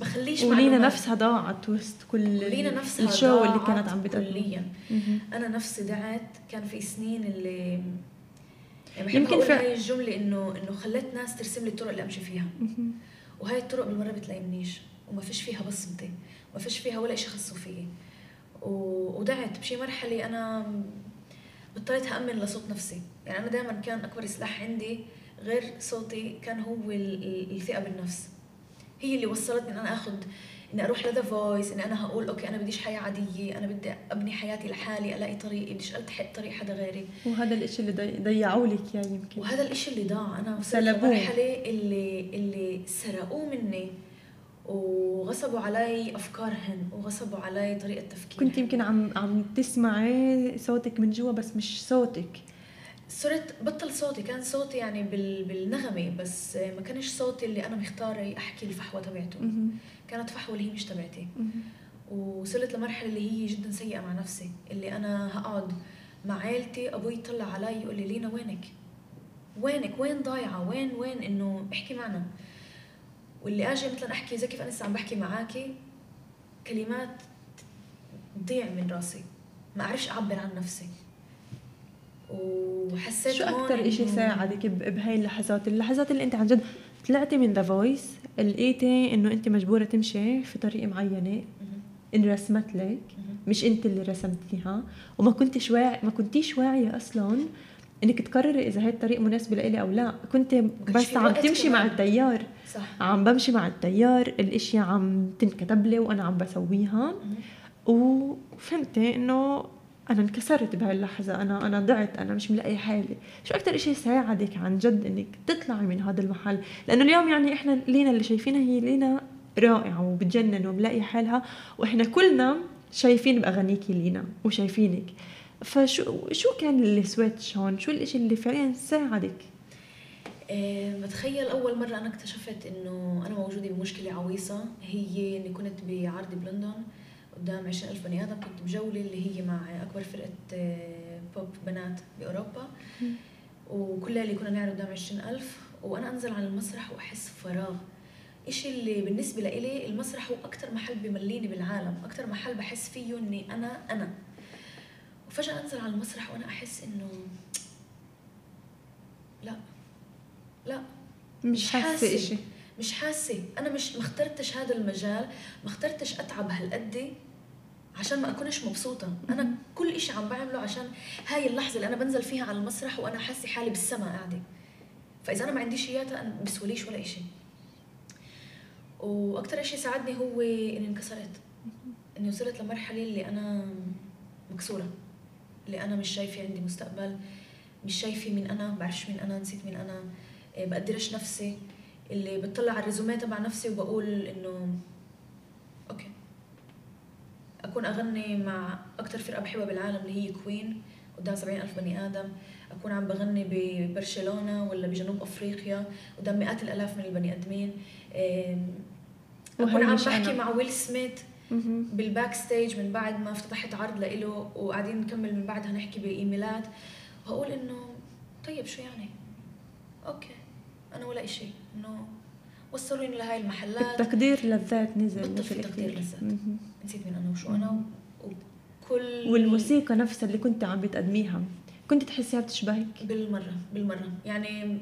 بخليش ولينا نفسها ضاعت وسط كل لينا نفسها الشو اللي كانت عم بتقدم كليا. أنا نفسي ضعت كان في سنين اللي يمكن في هاي الجملة انه إنه خليت ناس ترسم لي الطرق اللي أمشي فيها. وهاي الطرق بالمرة بتلاقينيش وما فيش فيها بصمتي. ما فيش فيها ولا شيء خصه فيي. ودعت بشي مرحلة أنا بطلت أأمن لصوت نفسي. يعني أنا دائما كان أكبر سلاح عندي غير صوتي كان هو الثقة بالنفس. هي اللي وصلتني إن أنا اخذ إني أروح ل The Voice إني أنا هقول okay أنا بديش حياة عادية أنا بدي أبني حياتي لحالي ألاقي طريقي بديش ألتحق طريق حدا غيري. وهذا الإشي اللي ضيعوا لك اياه يمكن. وهذا الإشي اللي ضاع. أنا وصلت لمرحلة اللي اللي سرقوه مني وغصبوا علي أفكارهن وغصبوا علي طريقة تفكيرهن. كنت يمكن عم عم تسمعي صوتك من جوا بس مش صوتك. صرت بطل صوتي. كان صوتي يعني بال... بالنغمة بس ما كانش صوتي اللي أنا مختارة أحكي الفحوه تبعته. كانت فحوه اللي هي مش تبعتي. وصلت لمرحلة اللي هي جدا سيئة مع نفسي اللي أنا هقعد مع عيلتي أبوي يطلع علي يقول لي لينا وينك؟ وينك؟ وين ضايعة؟ وين وين؟ إنه احكي معنا. واللي أجي مثلا أحكي زي كيف أنا عم بحكي معاكي كلمات تضيع من راسي. ما أعرفش أعبر عن نفسي. وحسيت شو أكثر شيء ساعدك بهاي اللحظات؟ اللحظات اللي أنت عن جد طلعتي من The Voice لقيتي إنه انت مجبورة تمشي في طريق معينة. انرسمت لك. مش أنت اللي رسمتيها. وما كنتش واعي ما كنتيش واعية أصلا إنك تقرري إذا هاي الطريق مناسبة لإلي أو لا. كنت بس عم تمشي مع التيار. صح. عم بمشي مع التيار. الاشياء عم تنكتب لي وأنا عم بسويها. وفهمتي إنه أنا انكسرت بهاي اللحظه أنا أنا ضعت. أنا مش ملاقي حالي. شو أكثر شيء ساعدك عن جد إنك تطلعي من هذا المحل؟ لأنه اليوم يعني إحنا لينا اللي شايفينها هي لينا رائعة وبتجنن وملاقي حالها وإحنا كلنا شايفين بأغانيكي لينا وشايفينك. فشو شو كان ال switch هون؟ شو الإشي اللي فعليا ساعدك؟ أه بتخيل أول مرة أنا اكتشفت إنه أنا موجودة بمشكلة عويصة. هي إني كنت بعرض بلندن. قدام عشرين ألف بني آدم كنت بجولة اللي هي مع أكبر فرقة بوب آه، بنات بأوروبا. وكل اللي كنا نعرض قدام عشرين ألف. وأنا أنزل على المسرح وأحس فراغ. إشي اللي بالنسبة لإلي المسرح هو أكتر محل بمليني بالعالم. أكتر محل بحس فيه إني أنا أنا. وفجأة أنزل على المسرح وأنا أحس إنه لا لا. مش حاسة. إشي. مش حاسة. أنا مش ما اخترتش هذا المجال. ما اخترتش أتعب هالقد. عشان ما أكونش مبسوطة. أنا كل إشي عم بعمله عشان هاي اللحظة اللي أنا بنزل فيها على المسرح وأنا حاسة حالي بالسما قاعدة. فإذا أنا ما عنديش إياها أنا بسوليش ولا إشي. وأكثر شيء ساعدني هو إني انكسرت. إني وصلت لمرحلة اللي أنا مكسورة. اللي أنا مش شايفة عندي مستقبل مش شايفة مين أنا بعرفش مين أنا نسيت مين أنا. إيه، بقدرش نفسي. اللي بتطلع على ال résumé تبع نفسي وبقول إنه okay. اكون أغني مع أكثر فرقة بحبها بالعالم اللي هي Queen قدام سبعين ألف بني آدم. أكون عم بغني ببرشلونة ولا بجنوب أفريقيا قدام مئات الآلاف من البني آدمين. أكون عم بحكي مع ويل سميث بال backstage من بعد ما افتتحت عرض لإله وقاعدين نكمل من بعدها نحكي بإيميلات. وهقول إنه طيب شو يعني؟ okay أنا ولا إشي. إنه وصلوني لهاي المحلات. التقدير للذات نزل بالضبط تقدير للذات. نسيت مين أنا وشو أنا وكل والموسيقى نفسها اللي كنت عم بتقدميها كنت تحسيها بتشبهك؟ بالمرة بالمرة. يعني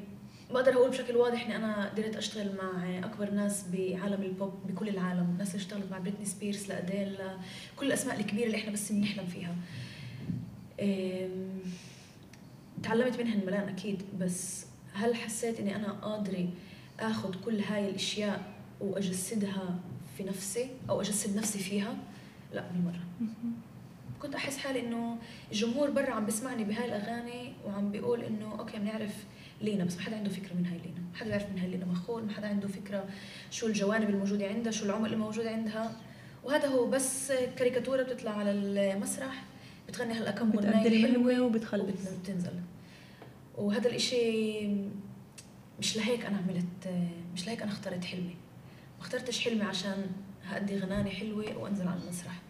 بقدر أقول بشكل واضح إني أنا قدرت أشتغل مع أكبر ناس بعالم البوب بكل العالم. الناس اللي اشتغلت مع بريتني سبيرز لأديل كل الأسماء الكبيرة اللي إحنا بس بنحلم فيها. تعلمت منهن ملان أكيد بس هل حسيت إني أنا قادرة آخذ كل هاي الأشياء وأجسدها في نفسي أو أجسد نفسي فيها؟ لا بالمرة كنت أحس حالي إنه الجمهور برا عم بيسمعني بهاي الأغاني وعم بيقول إنه أوكي بنعرف لينا بس ما حدا عنده فكرة من هاي لينا. ما حدا بيعرف من هاي لينا. مخول ما حدا عنده فكرة شو الجوانب الموجودة عندها شو العمق اللي موجود عندها. وهذا هو بس كاريكاتورة بتطلع على المسرح بتغني هلا كم حلوة وبتخلص. وبتنزل. وهذا الإشي مش لهيك أنا عملت مش لهيك أنا اخترت حلمي. ما اخترتش حلمي عشان هأدي غنانة حلوة وأنزل على المسرح.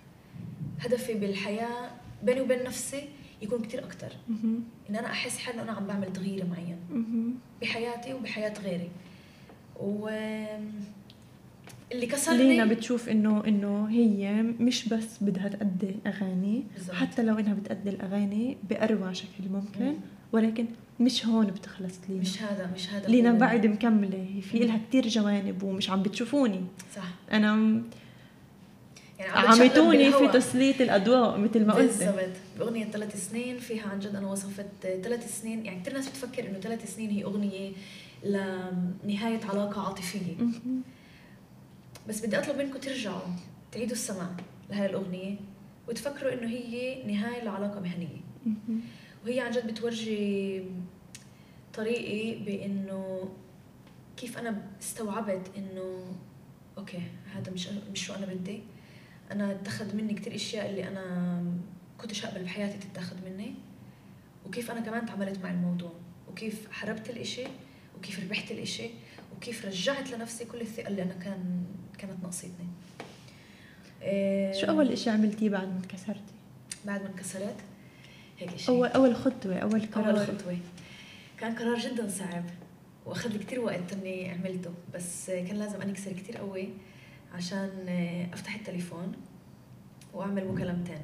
هدفي بالحياة بيني وبين نفسي يكون كتير أكتر. إن أنا أحس حالي أنا عم بعمل تغيير معين. بحياتي وبحياة غيري. و اللي كسرني لينا بتشوف انه إنه هي مش بس بدها تأدي أغاني. بالزبط. حتى لو إنها بتأدي الأغاني باروع شكل ممكن. مم. ولكن مش هون بتخلص لينا. مش هذا مش هذا لينا بعد مكملة. في لها كثير جوانب ومش عم بتشوفوني. صح. أنا يعني عمتوني في تسليط الأضواء مثل ما قلت. بالضبط. بأغنية ثلاث سنين فيها عن جد أنا وصفت ثلاث سنين. يعني كثير ناس بتفكر إنه ثلاث سنين هي أغنية لنهاية علاقة عاطفية. بس بدي أطلب منكم ترجعوا تعيدوا السماع لهي الأغنية وتفكروا إنه هي نهاية لعلاقة مهنية. وهي عن جد بتورجي طريقي بإنه كيف أنا استوعبت إنه أوكي هذا مش مش شو أنا بدي. أنا اتخذ مني كثير أشياء اللي أنا كنتش اقبل بحياتي تتاخذ مني. وكيف أنا كمان تعاملت مع الموضوع. وكيف حربت الإشي. وكيف ربحت الإشي. وكيف رجعت لنفسي كل الثقة اللي أنا كان كانت ناقصتني. شو أول إشي عملتيه بعد ما انكسرتي؟ بعد ما انكسرت؟ هيك شيء. اول أول خطوة أول قرار. اول خطوة. كان قرار جدا صعب وأخذ لي كثير وقت إني عملته بس كان لازم انكسر كثير قوي عشان أفتح التليفون وأعمل مكالمتين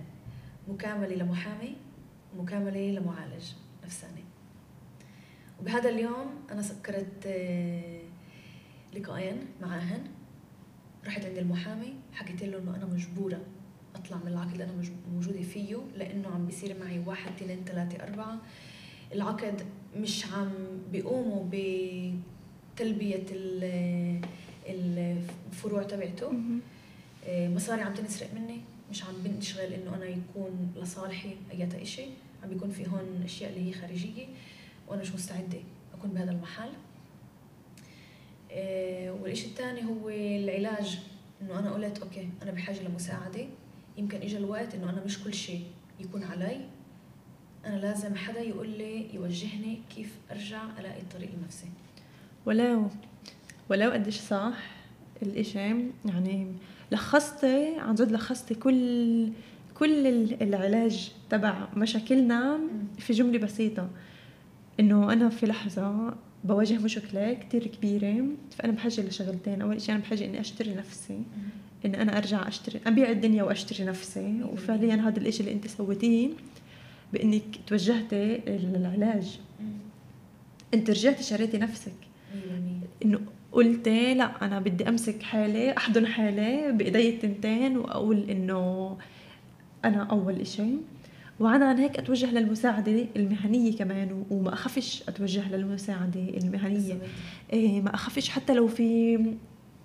مكاملة لمحامي ومكاملة لمعالج نفساني. وبهذا اليوم أنا سكرت آه، لقاءين معاهن رحت عند المحامي حكيت له إنه أنا مجبورة أطلع من العقد اللي أنا موجودة فيه لأنه عم بيصير معي واحد اثنين ثلاثة أربعة. العقد مش عم بيقوموا بتلبية الفروع تبعته. آه، مصاري عم تنسرق مني. مش عم بنشغل إنه أنا يكون لصالحي ايات شيء عم بيكون في هون أشياء اللي هي خارجية وأنا مش مستعدة أكون بهذا المحل. آه، والشيء الثاني هو العلاج. إنه أنا قلت أوكي أنا بحاجة لمساعدة. يمكن اجى الوقت إنه أنا مش كل شيء يكون علي. أنا لازم حدا يقول لي يوجهني كيف أرجع ألاقي الطريق لنفسي. ولو ولو قديش صح الاشي يعني لخصتي عن جد لخصتي كل كل العلاج تبع مشاكلنا في جملة بسيطة. إنه أنا في لحظة بواجه مشكلة كتير كبيرة فأنا بحاجه لشغلتين. أول شيء أنا بحاجه إني أشتري نفسي. إن أنا أرجع أشتري ابيع الدنيا وأشتري نفسي. وفعليا هذا الإشي اللي أنت سويتيه بإنك توجهتي للعلاج. أنت رجعتي شريتي نفسك. إنه قلتي لا أنا بدي أمسك حالي أحضن حالي بإيدي التنتين وأقول إنه أنا أول إشي. وعدا عن هيك أتوجه للمساعدة المهنية كمان وما أخافش أتوجه للمساعدة المهنية. إيه ما أخافش حتى لو في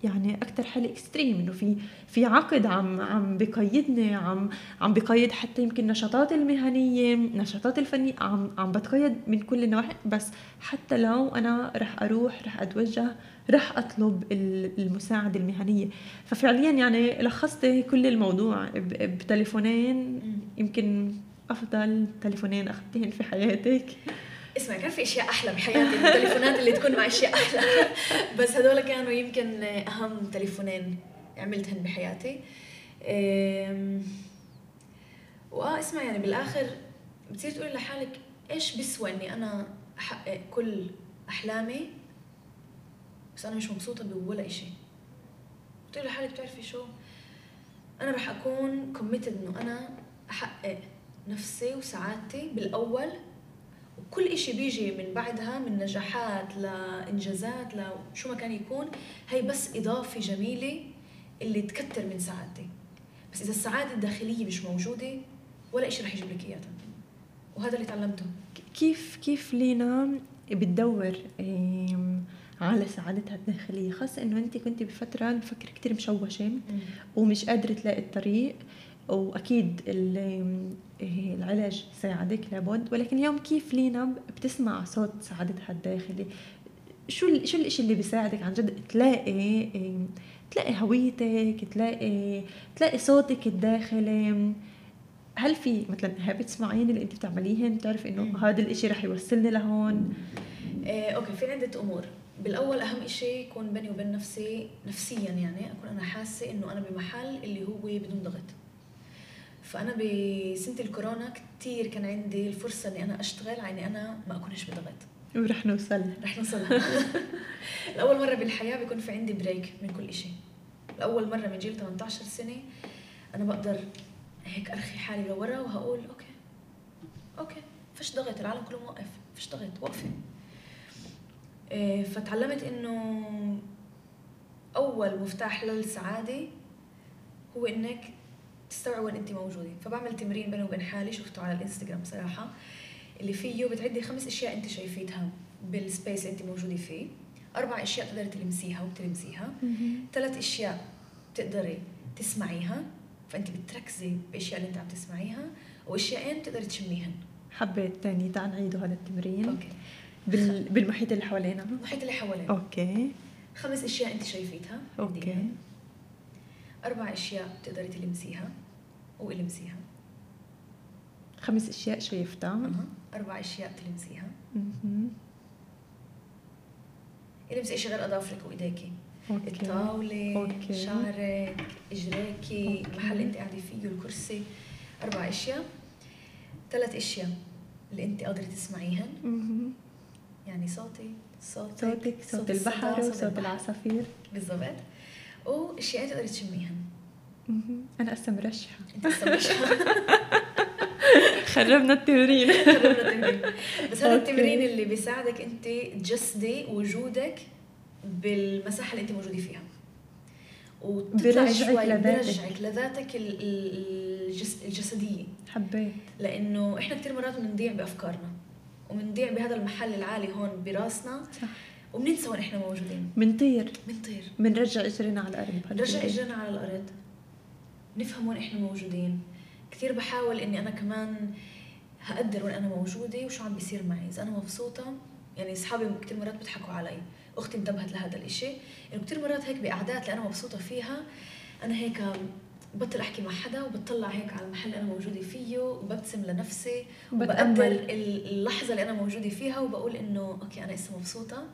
يعني أكثر حالة اكستريم إنه في في عقد عم عم بقيدني عم عم بقيد حتى يمكن نشاطاتي المهنية نشاطاتي الفنية عم عم بتقيد من كل النواحي. بس حتى لو أنا رح أروح رح أتوجه رح أطلب المساعدة المهنية. ففعليا يعني لخصت كل الموضوع بتليفونين يمكن أفضل تليفونين اخذتيهن في حياتك. اسمع كان في أشياء أحلى بحياتي التليفونات اللي تكون مع أشياء أحلى. بس هذول كانوا يمكن أهم تليفونين عملتهن بحياتي. واه اسمع يعني بالآخر بتصير تقولي لحالك إيش بيسوى إني أنا أحقق كل أحلامي؟ بس أنا مش مبسوطة بولا شيء بتقولي لحالك بتعرفي شو؟ أنا رح أكون كوميتد إنه أنا أحقق نفسي وسعادتي بالأول وكل إشي بيجي من بعدها من نجاحات لإنجازات لشو ما كان يكون هي بس إضافة جميلة اللي تكتر من سعادتي. بس إذا السعادة الداخلية مش موجودة ولا إشي رح يجيب لك إياها. وهذا اللي تعلمته. كيف كيف لينا بتدور على سعادتها الداخلية؟ خاصة إنه أنت كنت بفترة بفكر كتير مشوشة ومش قادرة تلاقي الطريق. وأكيد العلاج ساعدك لابد ولكن اليوم كيف لينا بتسمع صوت سعادتها الداخلي شو شو الإشي اللي بيساعدك عن جد؟ تلاقي تلاقي هويتك تلاقي تلاقي صوتك الداخلي. هل في مثلا habits معينة اللي أنت بتعمليهن؟ بتعرف إنه هذا الإشي رح يوصلني لهون؟ إيه okay في عدة أمور. بالأول أهم إشي يكون بيني وبين نفسي نفسيا يعني أكون أنا حاسة إنه أنا بمحل اللي هو بدون ضغط. فأنا بسنة الكورونا كثير كان عندي الفرصة إني أنا أشتغل على اني أنا ما أكونش بضغط. ورح نوصل. رح نوصل. لأول مرة بالحياة بيكون في عندي break من كل شيء لأول مرة من جيل 18 سنة أنا بقدر هيك أرخي حالي لورا وأقول okay. okay. فيش ضغط العالم كله موقف. فيش ضغط وقفة. إيه، فتعلمت إنه أول مفتاح للسعادة هو إنك تستوعب وين انت موجودة. فبعمل تمرين بيني وبين حالي شفته على الإنستغرام صراحة اللي فيه بتعدي خمس أشياء انت شايفيتها بال space اللي انت موجودة فيه. أربع أشياء تقدري تلمسيها وبتلمسيها ثلاث أشياء بتقدري تسمعيها. فانت بتركزي بالاشياء اللي أنت عم تسمعيها وأشياءين بتقدري تشميهن. حبيت تاني تعال نعيده هذا التمرين. okay. بال... بالمحيط اللي حوالينا. المحيط اللي حوالينا. okay. خمس أشياء انت شايفيتها. okay. أربع أشياء بتقدري تلمسيها وإلمسيها خمس أشياء شايفتها أها. أربع أشياء تلمسيها غير أظافرك وايديكي okay الطاولة okay. شعرك اجريكي أوكي. المحل اللي أنت قاعدة فيه الكرسي أربع أشياء ثلاث أشياء اللي أنت قادرة تسمعيهن. يعني صوتي صوتك صوت الصدى، البحر صوت وصوت. العصافير بالضبط واشياء تقدري تشميهن مهم. أنا هسه مرشحه أنت مش خربنا التمرين. خربنا التمرين. بس هذا. التمرين اللي بيساعدك أنت تجسدي وجودك بالمساحة اللي أنت موجودة فيها. بيرجعك شوي لذاتك. بيرجعك لذاتك ال- ال- الجس الجسدية. حبيت. لأنه إحنا كثير مرات بنضيع بأفكارنا. وبنضيع بهذا المحل العالي هون براسنا. صح. وبننسى وين إحنا موجودين. منطير. بنطير بنرجع اجرنا على الأرض نرجع بهالتمرين. اجرنا على الأرض. نفهم وين إحنا موجودين. كثير بحاول إني أنا كمان أقدر وين أنا موجودة وشو عم بيصير معي. إذا أنا مبسوطة يعني أصحابي كثير مرات بيضحكوا علي. أختي انتبهت لهذا الإشي. إنه كثير مرات هيك بقعدات اللي أنا مبسوطة فيها أنا هيك بطل أحكي مع حدا وبطلع هيك على المحل اللي أنا موجودة فيه وببتسم لنفسي. وبقدر ال- اللحظة اللي أنا موجودة فيها وبقول إنه okay أنا لسه مبسوطة.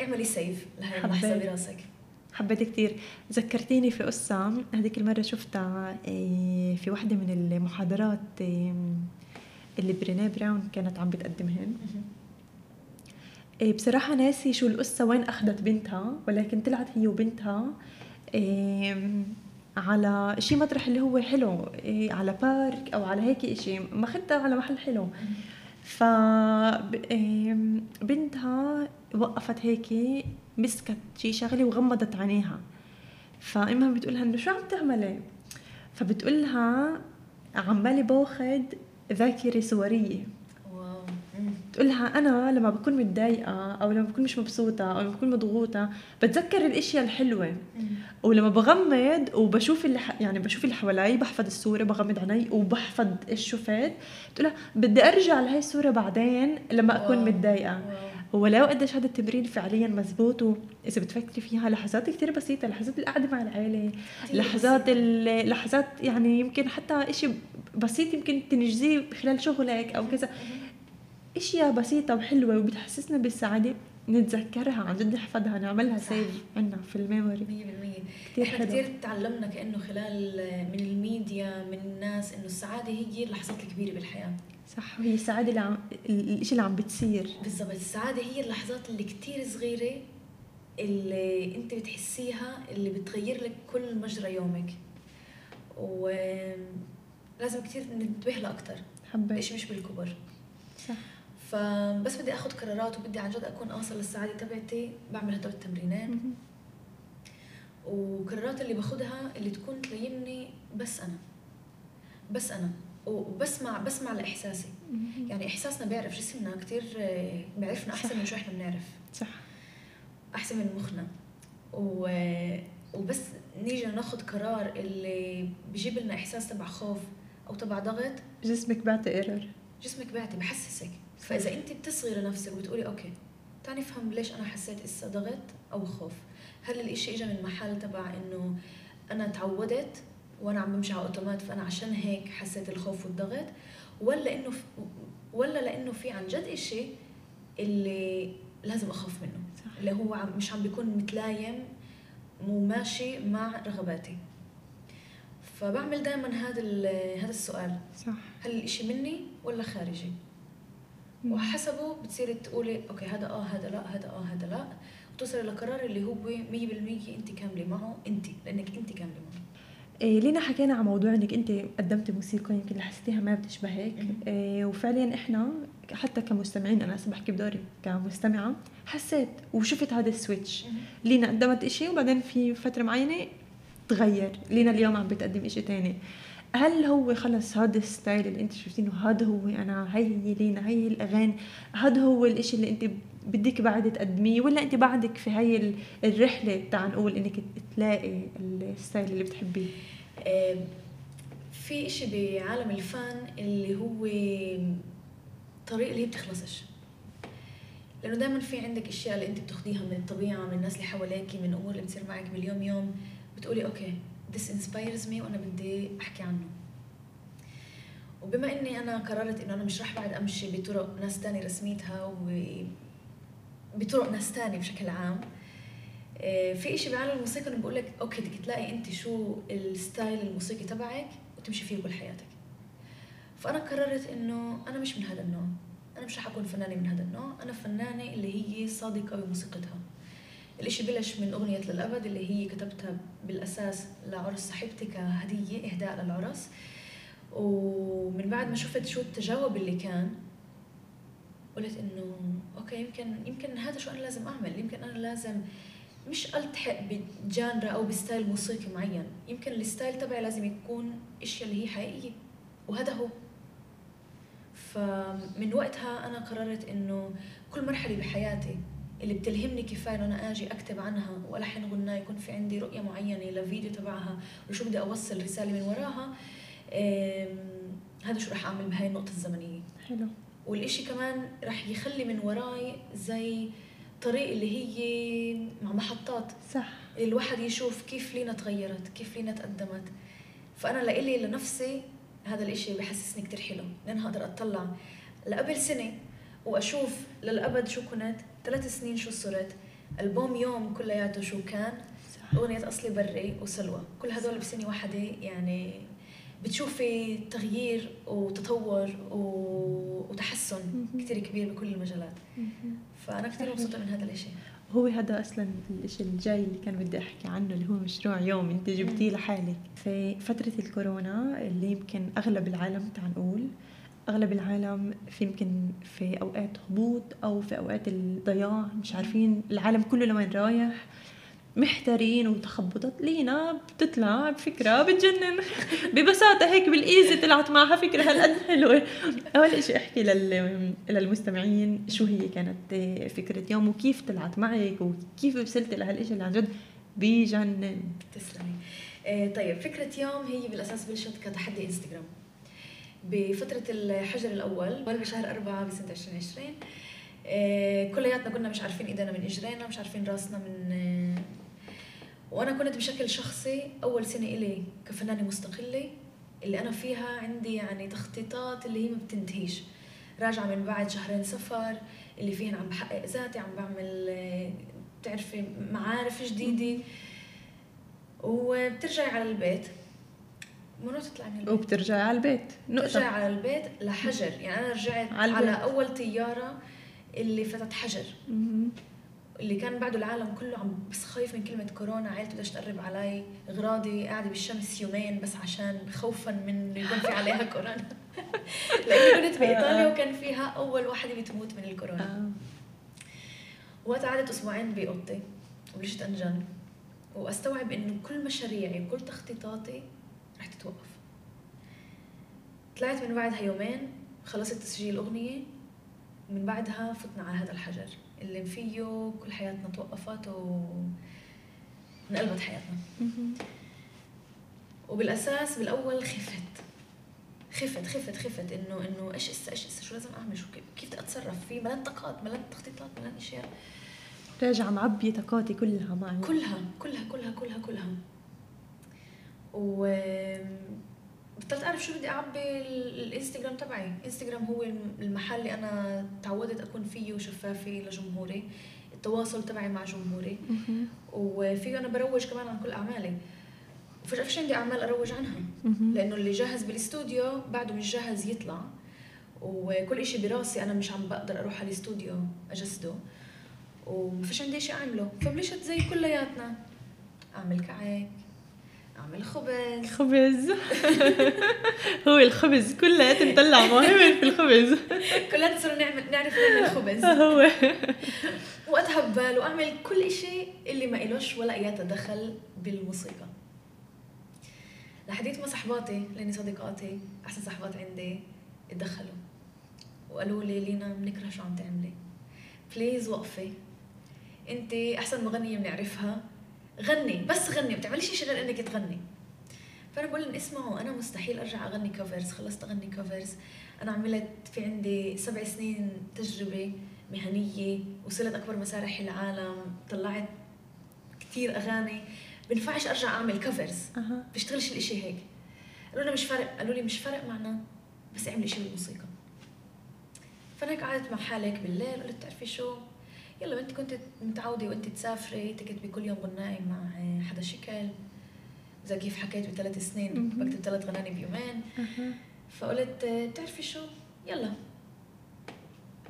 اعملي save لهي حبيت. براسك حبيت كتير. ذكرتيني في قصة هذيك المرة شفتها إيه، في واحدة من المحاضرات إيه، اللي برينيه براون كانت عم بتقدمهن إيه، بصراحة ناسي شو القصة وين أخذت بنتها ولكن طلعت هي وبنتها على شي مطرح اللي هو حلو على بارك أو على هيك إشي ماخدتها على محل حلو. ف إم، بنتها وقفت هيك مسكت شي شغلة وغمضت عينيها. فإمها بتقولها إنه شو عم تعملي؟ فبتقولها عمالي باخد ذاكرة صورية. مم. بتقولها أنا لما بكون متضايقة أو لما بكون مش مبسوطة أو لما بكون مضغوطة بتذكر الإشياء الحلوة. ولما بغمض وبشوف اللي. يعني بشوف اللي حوالي بحفظ الصورة بغمض عيني وبحفظ إيش شفت بتقولها بدي أرجع لهي الصورة بعدين لما أكون. متضايقة. ولو قديش هذا التمرين فعليا مزبوط وإذا بتفكري فيها لحظات كثير بسيطة لحظات القعدة مع كتير لحظات لحظات يعني يمكن حتى إشي بسيط يمكن تنجزيه خلال شغلك أو كذا إشياء بسيطة وحلوة وبتحسسنا بالسعادة نتذكرها عن جد نحفظها نعملها. سيف عنا في الميموري. 100% كتير إحنا. كثير تعلمنا كأنه خلال من الميديا من الناس إنه السعادة هي اللحظات الكبيرة بالحياة. صح وهي السعادة اللي عم الشيء اللي عم بتصير. بالضبط السعادة هي اللحظات اللي كتير صغيرة اللي أنت بتحسيها اللي بتغير لك كل مجرى يومك. ولازم كتير ننتبه لها أكثر حبيت. الشيء مش بالكبر. صح. فبس بدي اخذ قرارات وبدي عن جد أكون أوصل للسعادة تبعتي بعمل هدول التمرينين مهم. وقرارات اللي باخدها اللي تكون تليمني بس أنا. بس أنا. وبسمع بسمع لإحساسي. يعني إحساسنا بيعرف جسمنا كثير بيعرفنا أحسن. من شو إحنا بنعرف. صح. أحسن من مخنا. و... وبس نيجي ناخذ قرار اللي بيجيب لنا إحساس تبع خوف أو تبع ضغط. جسمك بعطي إيرور. جسمك بيعطي بحسسك. فإذا أنت بتصغري نفسك وبتقولي أوكي تعالي افهم ليش أنا حسيت هسه ضغط أو خوف. هل الإشي اجى من محل تبع إنه أنا تعودت وأنا عم بمشي على أوتومات فأنا عشان هيك حسيت الخوف والضغط؟ ولا إنه ف... ولا لإنه في عن جد إشي اللي لازم اخاف منه صح. اللي هو عم مش عم بيكون متلايم وماشي مع رغباتي. فبعمل دائما هذا هذا السؤال. صح. هل الإشي مني ولا خارجي؟ وحسبه بتصيري تقولي okay هذا آه هذا لا هذا آه هذا لا. وتوصلي لقرار اللي هو 100% انت كاملة معه انت لأنك انت كاملة معه. إيه لينا حكينا عن موضوع إنك انت قدمتي موسيقى يمكن حسيتيها ما بتشبهك. إيه وفعليا إحنا حتى كمستمعين أنا هسه بحكي بدوري كمستمعة حسيت وشفت هذا ال switch. لينا قدمت إشي وبعدين في فترة معينة تغير. لينا اليوم عم بتقدم إشي تاني. هل هو خلص هذا ال style اللي انت شفتينه؟ هذا هو أنا هي لينا هي الأغاني هذا هو الإشي اللي انت بدك بعد تقدميه ولا انت بعدك في هاي الرحلة تاع نقول إنك تلاقي ال style اللي بتحبيه؟ في إشي بعالم الفن اللي هو طريق اللي هي بتخلصش لأنه دائما في عندك أشياء اللي انت بتاخذيها من الطبيعة من الناس اللي حواليك من أمور اللي بتصير معك باليوم يوم بتقولي okay this inspires me وأنا بدي أحكي عنه. وبما إني أنا قررت إنه أنا مش راح بعد أمشي بطرق ناس تاني رسمتها و بطرق ناس تاني بشكل عام آه، في إشي بعالم الموسيقى إنه بقول لك okay بدك تلاقي أنت شو ال style الموسيقي تبعك وتمشي فيه كل حياتك. فأنا قررت إنه أنا مش من هذا النوع. أنا مش رح أكون فنانة من هذا النوع. أنا فنانة اللي هي صادقة بموسيقتها. الإشي بلش من أغنية للأبد اللي هي كتبتها بالأساس لعرس صاحبتي كهديه إهداء للعرس. ومن بعد ما شفت شو التجاوب اللي كان قلت إنه okay يمكن يمكن هذا شو أنا لازم أعمل. يمكن أنا لازم مش ألتحق ب genre أو ب style موسيقي معين. يمكن ال style تبعي لازم يكون إشياء اللي هي حقيقية وهذا هو. فمن وقتها أنا قررت إنه كل مرحلة بحياتي اللي بتلهمني كفاية أنا آجي أكتب عنها وألحن غناء يكون في عندي رؤية معينة لفيديو تبعها وشو بدي أوصل رسالة من وراها هذا شو رح أعمل بهاي النقطة الزمنية. حلو. والإشي كمان رح يخلي من وراي زي طريق اللي هي مع محطات. صح. الواحد يشوف كيف لينا تغيرت كيف لينا تقدمت. فأنا لإلي لنفسي هذا الإشي بحسسني كتير حلو لأن هقدر أطلع لقبل سنة وأشوف للأبد شو كنت ثلاث سنين شو صرت؟ ألبوم يوم كلياته شو كان؟ أغنية أصلي بري وسلوى. كل هدول بسنة واحدة يعني بتشوفي تغيير وتطور وتحسن كثير كبير بكل المجالات. فأنا كثير مبسوطة من هذا الشيء هو هذا أصلا الشيء الجاي اللي كان بدي أحكي عنه اللي هو مشروع يوم أنت جبتيه لحالك. في فترة الكورونا اللي يمكن أغلب العالم تعال نقول أغلب العالم في يمكن في أوقات هبوط أو في أوقات الضياع مش عارفين العالم كله لوين رايح محتارين وتخبطت لينا بتطلع بفكرة بتجنن. ببساطة هيك بالإيزي طلعت معها فكرة هالقد حلوة. أول شيء أحكي للمستمعين شو هي كانت فكرة يوم وكيف طلعت معك وكيف وصلتي لهالشيء اللي عن جد بجنن. تسلمي. آه، طيب فكرة يوم هي بالأساس بلشت كتحدي إنستغرام. بفترة الحجر الأول بشهر أربعة بسنة 2020 آه، كلياتنا كنا مش عارفين إيدينا من إجرينا مش عارفين رأسنا من آه، وأنا كنت بشكل شخصي أول سنة إلي كفنانة مستقلة اللي أنا فيها عندي يعني تخطيطات اللي هي ما بتنتهيش. راجعة من بعد شهرين سفر اللي فيهن عم بحقق ذاتي عم بعمل بتعرفي معارف جديدة. وبترجعي على البيت. منو تطلعي من البيت. وبترجعي على البيت. نقطة. بترجعي على البيت لحجر. يعني أنا رجعت على, على أول طيارة اللي فتت حجر. اللي كان بعده العالم كله عم بس خايف من كلمة كورونا. عائلته بدها تقرب علي. اغراضي قاعدة بالشمس يومين بس عشان خوفا من يكون في عليها كورونا. لاني كنت بايطاليا وكان فيها أول واحدة بتموت من الكورونا. آه. وقت قعدت أسبوعين بأوضتي وبلشت أنجن. وأستوعب إنه كل مشاريعي وكل تخطيطاتي رح تتوقف. طلعت من بعدها يومين خلصت تسجيل اغنية من بعدها فتنا على هذا الحجر اللي فيه كل حياتنا توقفت وانقلبت حياتنا. وبالأساس بالأول خفت. خفت خفت خفت إنه إنه إيش إسا إيش إسا شو لازم أعمل؟ شو كيف بدي أتصرف؟ في ملان طاقات ملان تخطيطات ملان أشياء. راجعة معبية طاقاتي كلها معي. كلها كلها كلها كلها كلها. و بطلت أعرف شو بدي أعبي الإنستغرام تبعي. إنستغرام هو المحل اللي أنا تعودت أكون فيه وشفافه لجمهوري. التواصل تبعي مع جمهوري. وفيه أنا بروج كمان عن كل أعمالي. وفجاه فيش عندي أعمال أروج عنها. لأنه اللي جاهز بالاستوديو بعده مش جاهز يطلع. وكل إشي براسي أنا مش عم بقدر أروح على الاستوديو أجسده. وما فيش عندي شيء أعمله. فبلشت زي كلياتنا. أعمل كعك. أعمل خبز. خبز هو الخبز كلها نطلع مهم في الخبز. كلنا صرنا نعمل نعرف نعمل خبز. هو. وأتهبل وأعمل كل شيء اللي ما إلوش ولا أي دخل بالموسيقى لحديت ما صحباتي لأني صديقاتي أحسن صحبات عندي اتدخلوا. وقالوا لي لينا بنكره شو عم تعملي. بليز وقفي. انت أحسن مغنية بنعرفها غني بس غني ما بتعمليش شيء غير إنك تغني. فأنا بقول لهم اسمعوا أنا مستحيل أرجع أغني كفرز خلصت أغني كفرز أنا عملت في عندي سبع سنين تجربة مهنية وصلت أكبر مسارح العالم طلعت كثير أغاني. بنفعش أرجع أعمل كفرز أها. بيشتغلش الإشي هيك. قالوا لنا مش فارق قالوا لي مش فارق معنا بس اعملي شيء بالموسيقى. فأنا قعدت مع حالي هيك بالليل قلت بتعرفي شو؟ يلا بنتي كنت متعودة وانت تسافري تكتبي كل يوم غناية مع حدا شكل. زي كيف حكيت بثلاث سنين. بكتب ثلاث غناني بيومين. فقلت بتعرفي شو؟ يلا.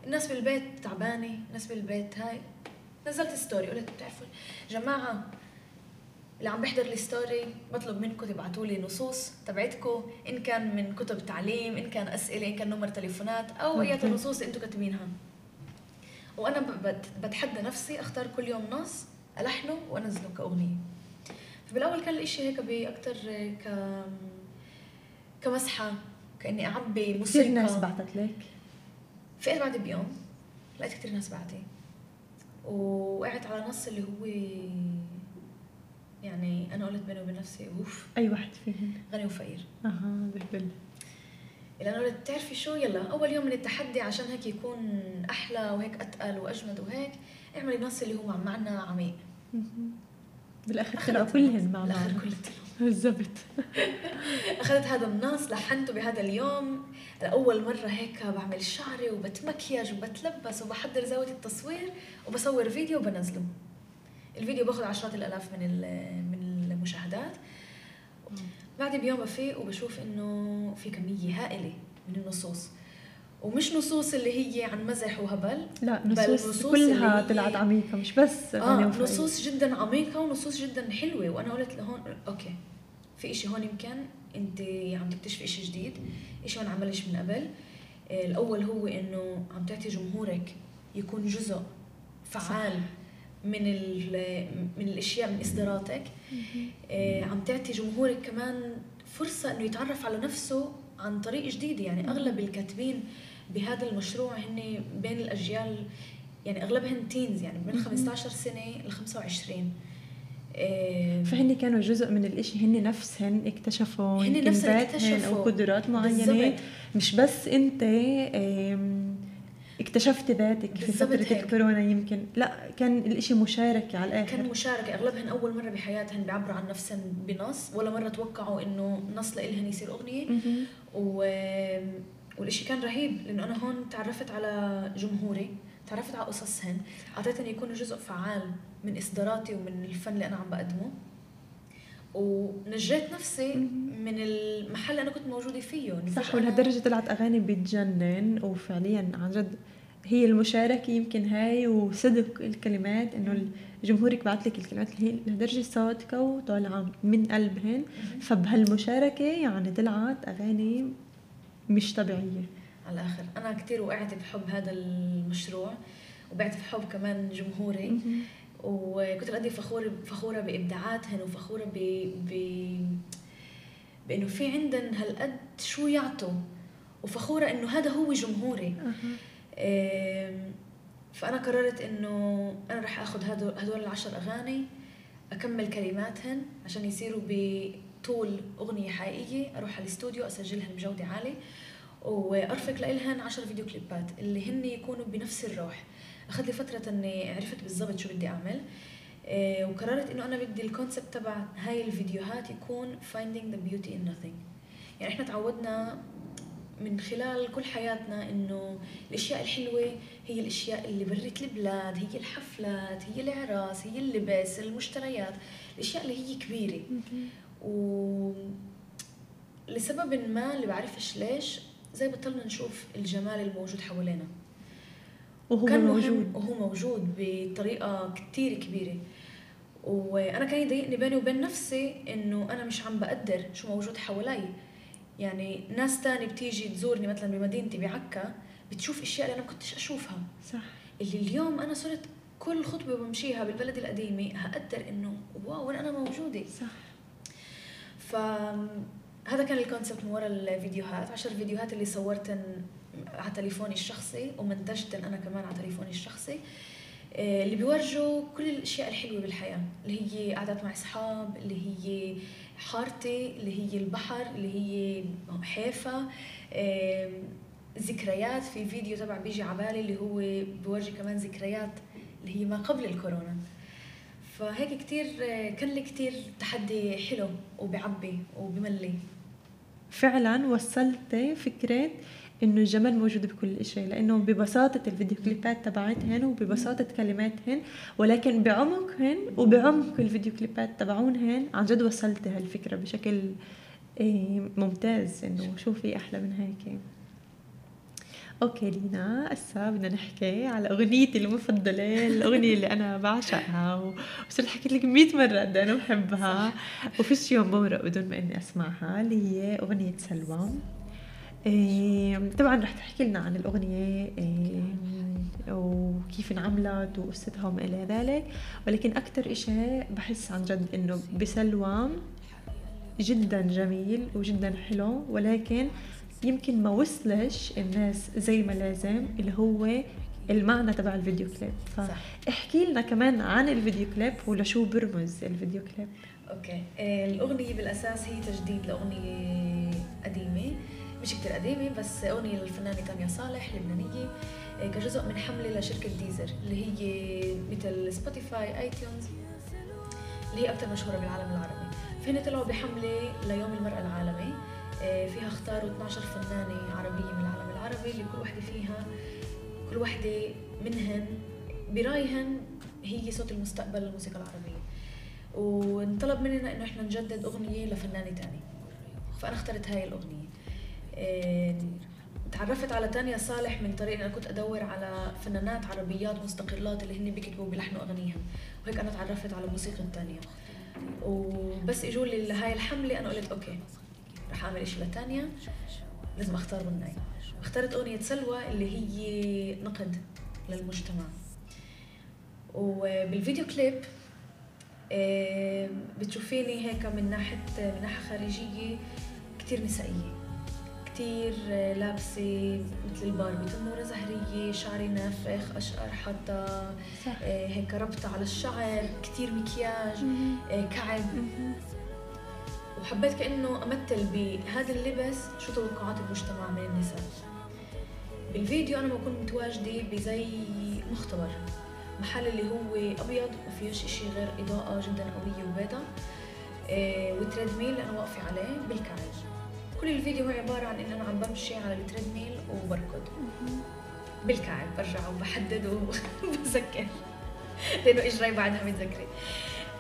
الناس بالبيت تعبانة الناس بالبيت هاي. نزلت story قلت بتعرفوا جماعة اللي عم بيحضر ال story بطلب منكم تبعتوا لي نصوص تبعتكم. إن كان من كتب تعليم إن كان أسئلة إن كان نمر تليفونات أو أي. نصوص أنتم كاتبينها. وأنا بتحدى نفسي أختار كل يوم نص ألحنه وأنزله كأغنية. فبالأول كان الإشي هيك باكثر ك كمسحة كإني أعبي موسيقى. كثير ناس بعثت لك؟ فقت بعد بيوم لقيت كثير ناس بعتي. وقعت على نص اللي هو يعني أنا قلت بيني وبين نفسي أوف. أي واحد فيهن غني وفقير. أها بهبل قلت بتعرفي شو؟ يلا أول يوم من التحدي عشان هيك يكون أحلى وهيك أتقل وأجمد وهيك اعملي نص اللي هو معنى عميق. بالآخر طلعوا كلهن مع بالآخر بعض كلهم بالضبط. أخذت هذا النص لحنته بهذا اليوم. لأول مرة هيك بعمل شعري وبتمكيج وبتلبس وبحضر زاوية التصوير وبصور فيديو وبنزله. الفيديو باخذ عشرات الآلاف من من المشاهدات. بعد بيوم بفيق وبشوف إنه في كمية هائلة من النصوص. ومش نصوص اللي هي عن مزح وهبل لا بل نصوص نصوص كلها طلعت عميقة مش بس وفقير. نصوص جدا عميقة ونصوص جدا حلوة. وأنا قلت لهون أوكي في إشي هون يمكن أنت عم تكتشفي إشي جديد إشي ما انعملش من قبل. آه، الأول هو إنه عم تعطي جمهورك يكون جزء فعال من ال- من الأشياء من إصداراتك. آه، عم تعطي جمهورك كمان فرصة إنه يتعرف على نفسه عن طريق جديد. يعني أغلب الكاتبين بهذا المشروع هن بين الأجيال يعني أغلبهن تينز يعني من 15 سنة ل 25 آه، فهن كانوا جزء من الإشي. هن نفسهن اكتشفوا هن نفسهن ذاتهن اكتشفوا. أو قدرات معينة. بالضبط. مش بس أنت آم، اكتشفت ذاتك في فترة هيك. الكورونا يمكن. لا كان الإشي مشاركة على الآخر. كان مشاركة أغلبهن أول مرة بحياتهن بيعبروا عن نفسهن بنص ولا مرة توقعوا إنه نص لإلهن يصير أغنية. و... والإشي كان رهيب لأنه أنا هون تعرفت على جمهوري تعرفت على قصصهن. أعطيتني يكونوا جزء فعال من إصداراتي ومن الفن اللي أنا عم بقدمه. ونجيت نفسي. من المحل اللي أنا كنت موجودة فيه. صح ولهالدرجة طلعت أغاني بتجنن وفعليا عن جد هي المشاركة يمكن هاي وصدق الكلمات إنه جمهورك بعت لك الكلمات اللي هي لهالدرجة صادقة وطالعة من قلبهن مهم. فبهالمشاركة يعني طلعت أغاني مش طبيعية. على الآخر أنا كتير وقعت بحب هذا المشروع وبعت بحب كمان جمهوري. وكنت قد فخورة فخورة بإبداعاتهن وفخورة ب ب بإنه في عندن هالقد شو يعطوا وفخورة إنه هذا هو جمهوري. آم، فأنا قررت إنه أنا رح آخذ هدول هدول العشر أغاني أكمل كلماتهن عشان يصيروا بطول أغنية حقيقية أروح على الاستوديو أسجلهن بجودة عالية وأرفق لإلهن عشر فيديو كليبات اللي هن يكونوا بنفس الروح. أخذ لي فترة إني عرفت بالضبط شو بدي أعمل آه، وقررت إنه أنا بدي الكونسبت تبع هاي الفيديوهات يكون finding the beauty in nothing. يعني إحنا تعودنا من خلال كل حياتنا إنه الأشياء الحلوة هي الأشياء اللي برت البلاد هي الحفلات هي الإعراس هي اللبس المشتريات الأشياء اللي هي كبيرة. و لسبب ما اللي بعرفش ليش زي بطلنا نشوف الجمال الموجود حوالينا. وهو كان موجود. وهو موجود بطريقة كتير كبيرة. وأنا كان يضايقني بيني وبين نفسي إنه أنا مش عم بقدر شو موجود حوالي. يعني ناس تاني بتيجي تزورني مثلا بمدينتي بعكا بتشوف أشياء اللي أنا ما كنتش أشوفها. صح. اللي اليوم أنا صرت كل خطوة بمشيها بالبلد القديمة هقدر إنه wow أنا موجودة. صح. فهذا كان ال concept من وراء الفيديوهات عشر فيديوهات اللي صورتن على تليفوني الشخصي ومنتجتن أنا كمان على تليفوني الشخصي آه، اللي بيورجوا كل الأشياء الحلوة بالحياة اللي هي قعدات مع أصحاب اللي هي حارتي اللي هي البحر اللي هي حيفا ذكريات. في فيديو تبع بيجي عبالي اللي هو بورجي كمان ذكريات اللي هي ما قبل الكورونا. فهيك كتير كان لي كتير تحدي حلو وبعبي وبملي. فعلا وصلت فكرة إنه الجمال موجود بكل شيء لأنه ببساطة الفيديو كليبات تبعتهن وببساطة كلماتهن ولكن بعمقهن وبعمق الفيديو كليبات تبعونهن عن جد وصلت هالفكرة بشكل إيه، ممتاز إنه شو في أحلى من هيك. أوكي لينا هسا بدنا نحكي على أغنيتي المفضلة الأغنية اللي أنا بعشقها وصرت حكيت لك 100 مرة قد أنا بحبها. وفيش يوم بمرق بدون ما إني أسمعها اللي هي أغنية سلوى. طبعا رح تحكي لنا عن الأغنية إيه وكيف انعملت وقصتها وما إلى ذلك. ولكن أكثر إشي بحس عن جد إنه بسلوى جدا جميل وجدا حلو. ولكن يمكن ما وصلش الناس زي ما لازم اللي هو المعنى تبع الفيديو كليب. فاحكي لنا كمان عن الفيديو كليب ولشو برمز الفيديو كليب. okay. آه، الأغنية بالأساس هي تجديد لأغنية قديمة. مش كتير قديمة بس أغنية للفنانة تانيا صالح لبنانية آه، كجزء من حملة لشركة Deezer اللي هي مثل Spotify iTunes اللي هي أكثر مشهورة بالعالم العربي. فهن طلعوا بحملة ليوم المرأة العالمي آه، فيها اختاروا 12 فنانة عربية من العالم العربي اللي كل وحدة فيها كل وحدة منهن برأيهن هي صوت المستقبل للموسيقى العربية. وانطلب مننا إنه إحنا نجدد أغنية لفنانة تاني فأنا اخترت هاي الأغنية. تعرفت على تانيا صالح من طريق أنا كنت أدور على فنانات عربيات مستقلات اللي هن بيكتبوا بيلحنوا اغانيهم وهيك أنا تعرفت على موسيقى تانيا وبس إجوا لي لهاي الحملة أنا قلت okay رح أعمل شيء لتانيا لازم أختار منها اخترت أغنية سلوى اللي هي نقد للمجتمع. وبالفيديو كليب بتشوفيني هيك من ناحية من ناحية خارجية كثير نسائية. كتير لابسة مثل الباربي تنورة زهرية شعري نافخ أشقر حتى آه، هيك ربطة على الشعر كتير مكياج آه، كعب. وحبيت كأنه أمثل بهذا اللبس شو توقعات المجتمع من النساء. بالفيديو أنا بكون متواجدة بزي مختبر محل اللي هو أبيض ما فيهش إشي غير إضاءة جدا قوية وبيضة آه، و treadmill أنا واقفة عليه بالكعب. كل الفيديو هو عبارة عن إن أنا عم بمشي على ال treadmill وبركض. بالكعب برجع وبحدد وبسكر لأنه إجراي بعدها متذكرة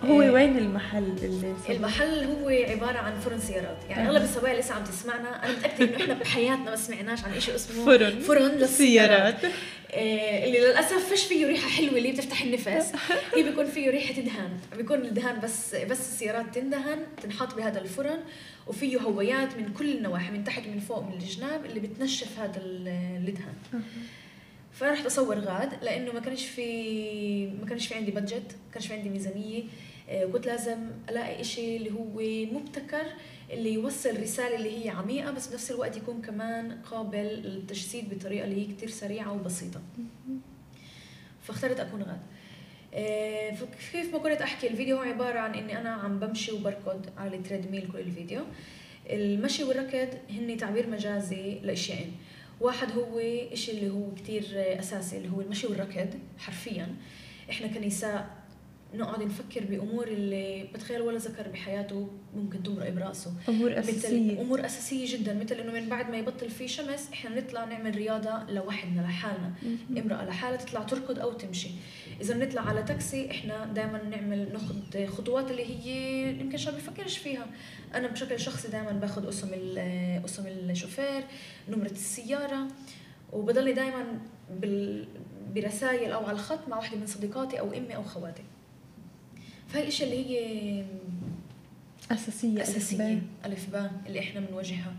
هو آه، وين المحل اللي المحل هو عبارة عن فرن سيارات يعني أغلب السواق اللي لسه عم تسمعنا أنا متأكدة إنه إحنا بحياتنا ما سمعناش عن شيء اسمه فرن. فرن للسيارات. آه اللي للأسف فيش فيه ريحة حلوة اللي بتفتح النفس. هي بيكون فيه ريحة دهان. بيكون الدهان بس بس السيارات تندهن تنحط بهذا الفرن وفيه هويات من كل النواحي من تحت ومن فوق من الجناب اللي بتنشف هذا الدهان. فرحت اصور غاد لأنه ما كانش في ما كانش في عندي بادجت ما كانش في عندي ميزانية. كنت لازم ألاقي إشي اللي هو مبتكر اللي يوصل رسالة اللي هي عميقة بس بنفس الوقت يكون كمان قابل للتجسيد بطريقة اللي هي كتير سريعة وبسيطة. فاخترت أكون غاد. آه، كيف ما كنت أحكي الفيديو هو عبارة عن إني أنا عم بمشي وبركض على التريد ميل كل الفيديو. المشي والركض هن تعبير مجازي لأشيائين واحد هو إشي اللي هو كتير أساسي اللي هو المشي والركض حرفيا. إحنا كنساء نقعد نفكر بأمور اللي بتخيل ولا ذكر بحياته ممكن تمرق برأسه. أمور أساسية. مثل أمور أساسية جدا. مثل إنه من بعد ما يبطل في شمس إحنا نطلع نعمل رياضة لوحدنا لحالنا. امرأة لحالها تطلع تركض أو تمشي. إذا بنطلع على تاكسي إحنا دائما نعمل ناخذ خطوات اللي هي يمكن شاب بفكرش فيها. أنا بشكل شخصي دائما باخذ اسم اسم الشوفير نمرة السيارة. وبضلني دائما برسائل أو على الخط مع وحده من صديقاتي أو أمي أو خواتي. فهي الاشياء اللي هي أساسية أساسية ألف باء اللي إحنا بنواجهها.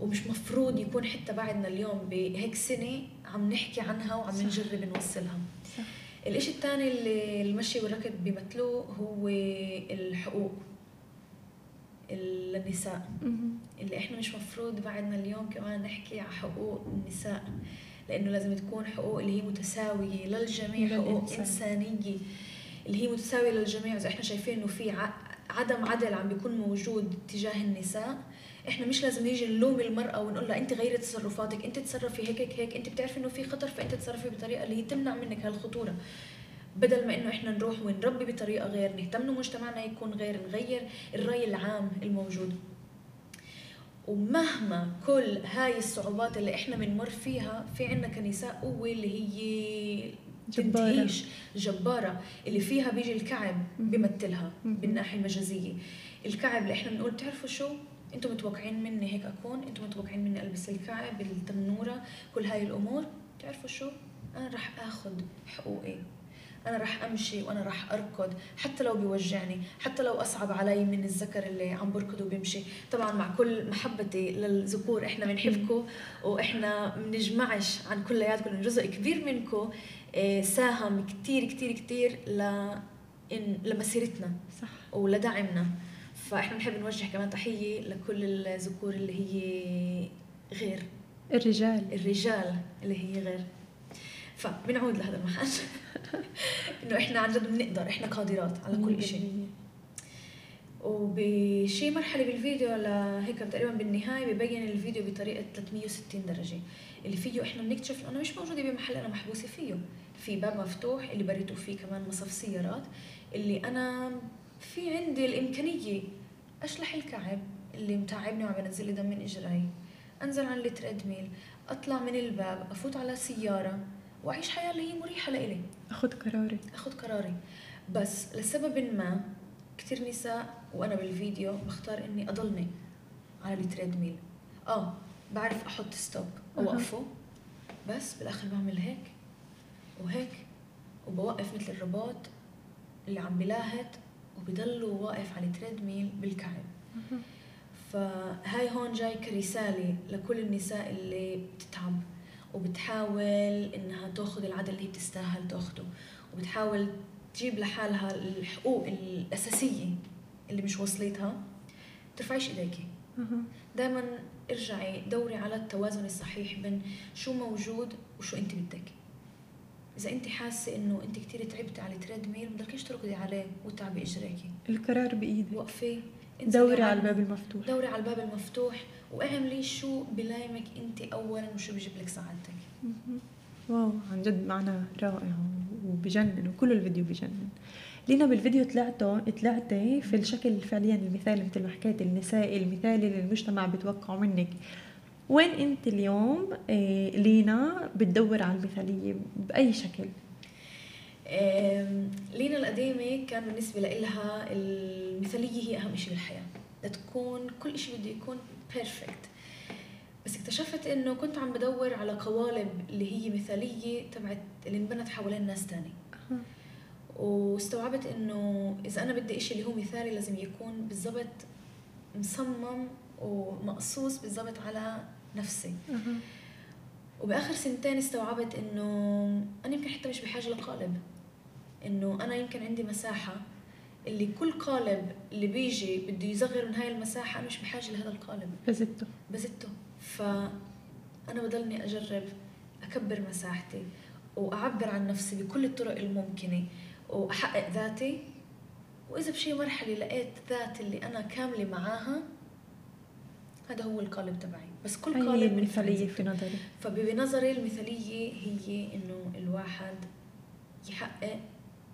ومش مفروض يكون حتى بعدنا اليوم بهيك سنة عم نحكي عنها وعم نجرب نوصلها. صح. الإشي الثاني اللي المشي والركض بيمثلوه هو الحقوق للنساء اللي إحنا مش مفروض بعدنا اليوم كمان نحكي على حقوق النساء لأنه لازم تكون حقوق اللي هي متساوية للجميع حقوق. إنسانية. اللي هي متساوية للجميع. إذا إحنا شايفين إنه في عدم عدل عم بيكون موجود تجاه النساء إحنا مش لازم نيجي نلوم المرأة ونقول لها أنت غيري تصرفاتك أنت تصرفي هيك هيك هيك أنت بتعرفي إنه في خطر فأنت تصرفي بطريقة اللي هي تمنع منك هالخطورة. بدل ما إنه إحنا نروح ونربي بطريقة غير نهتم إنه مجتمعنا يكون غير نغير الرأي العام الموجود. ومهما كل هاي الصعوبات اللي إحنا بنمر فيها في عنا كنساء قوة اللي هي جبارة. جبارة. اللي فيها بيجي الكعب مهم. بالناحية المجازية. الكعب اللي إحنا بنقول بتعرفوا شو؟ أنتم متوقعين مني هيك أكون أنتم متوقعين مني ألبس الكعب التنورة كل هاي الأمور. بتعرفوا شو؟ أنا رح آخذ حقوقي. أنا رح أمشي وأنا رح أركض حتى لو بيوجعني حتى لو أصعب علي من الذكر اللي عم بركض وبيمشي. طبعا مع كل محبتي للذكور إحنا بنحبكم وإحنا بنجمعش عن كلياتكم جزء كبير منكم ساهم كتير كتير كتير ل لمسيرتنا صح. ولدعمنا فإحنا بنحب نوجه كمان تحية لكل الذكور اللي هي غير. الرجال. الرجال اللي هي غير. فبنعود لهذا المحل. إنه إحنا عن جد بنقدر إحنا قادرات على كل شيء. وبشي مرحلة بالفيديو لهيك تقريبا بالنهاية ببين الفيديو بطريقة 360 درجة. اللي فيه إحنا بنكتشف إنه مش موجودة بمحل أنا محبوسة فيه. في باب مفتوح اللي بريته فيه كمان مصف سيارات اللي أنا في عندي الإمكانية أشلح الكعب اللي متعبني وعم بنزل لي دم من إجري. أنزل عن ال treadmill أطلع من الباب أفوت على سيارة وأعيش حياة اللي هي مريحة لإلي. أخذ قراري. أخذ قراري. بس لسبب ما كثير نساء وأنا بالفيديو بختار إني أضلني على ال treadmill آه بعرف أحط stop اوقفه بس بالآخر بعمل هيك. وهيك وبوقف مثل الروبوت اللي عم بلاهت وبضلوا واقف على التريد ميل بالكعب. فهاي هون جاي كرسالة لكل النساء اللي بتتعب وبتحاول إنها تأخذ العدل اللي هي بتستاهل تأخده وبتحاول تجيب لحالها الحقوق الأساسية اللي مش وصلتها. ترفعيش إيديكي. دائما ارجعي دوري على التوازن الصحيح بين شو موجود وشو أنت بدك. إذا أنت حاسة إنه أنت كثير تعبتي على ال treadmill بدكيش تركضي عليه وتعبي اجريكي القرار بإيدك. وقفي دوري على. الباب المفتوح. دوري على الباب المفتوح واعملي شو بلايمك أنت اولا وشو بيجيب لك سعادتك. wow عن جد معنى رائع وبجنن وكل الفيديو بجنن. لينا بالفيديو طلعتوا طلعتي في الشكل فعليا المثالي مثل ما حكيت النسائي المثالي اللي المجتمع بيتوقعه منك. وين انت اليوم آه، لينا بتدور على المثالية بأي شكل؟ لينا القديمة كان بالنسبة لها المثالية هي أهم شيء بالحياة لتكون كل شيء بده يكون بيرفكت بس اكتشفت إنه كنت عم بدور على قوالب اللي هي مثالية تبعت اللي انبنت حوالين ناس تاني. واستوعبت إنه إذا أنا بدي إشي اللي هو مثالي لازم يكون بالضبط مصمم ومقصوص بالضبط على نفسي. وبآخر سنتين استوعبت إنه أنا يمكن حتى مش بحاجة لقالب. إنه أنا يمكن عندي مساحة. اللي كل قالب اللي بيجي بده يصغر من هاي المساحة أنا مش بحاجة لهذا القالب. بزته. بزته. فأنا بضلني أجرب أكبر مساحتي وأعبر عن نفسي بكل الطرق الممكنة وأحقق ذاتي. وإذا بشي مرحلة لقيت ذات اللي أنا كاملة معاها هذا هو القالب تبعي. بس كل هي قالب المثاليه فرنسته. في نظري. فبنظري المثالية هي إنه الواحد يحقق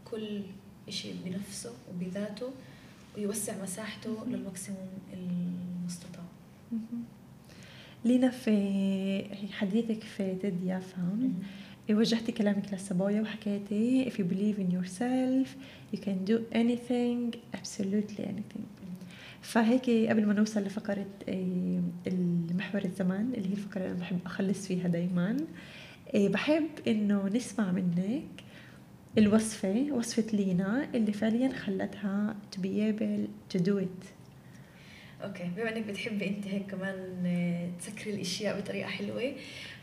كل إشي بنفسه وبذاته ويوسع مساحته للماكسيموم المستطاع. لينا في حديثك في تيد فاون وجهتي كلامك للصبايا وحكيتي if you believe in yourself you can do anything absolutely anything. فهيك قبل ما نوصل لفقرة آه، المحور الزمان اللي هي الفقرة اللي أنا بحب أخلص فيها دايما آه، بحب إنه نسمع منك الوصفة وصفة لينا اللي فعليا خلتها to be able to do it. أوكي بما إنك بتحبي أنت هيك كمان آه، تسكري الأشياء بطريقة حلوة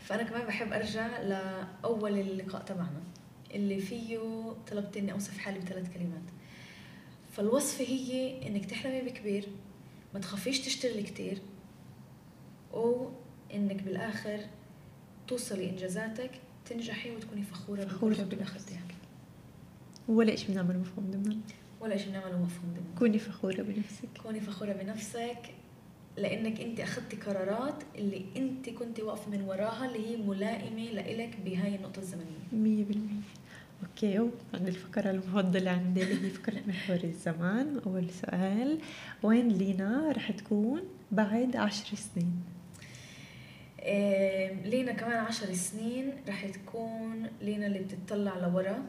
فأنا كمان بحب أرجع لأول اللقاء تبعنا اللي فيه طلبت اني أوصف حالي بثلاث كلمات. فالوصفه هي إنك تحلمي بكبير ما تخافيش تشتغلي كتير وانك بالآخر توصلي إنجازاتك تنجحي وتكوني فخورة اللي بنفسك. ولا شيء بنعمله مفهوم ضمن. ولا شيء بنعمله مفهوم ضمن. كوني فخورة بنفسك. كوني فخورة بنفسك لأنك أنت أخذتي قرارات اللي أنت كنت واقفة من وراها اللي هي ملائمة لإلك بهاي النقطة الزمنية. مية بالمية. okay عند الفقرة المفضلة عندي اللي هي فقرة محور الزمان. أول سؤال وين لينا رح تكون بعد عشر سنين؟ إيه، لينا كمان عشر سنين رح تكون لينا اللي بتطلع لورا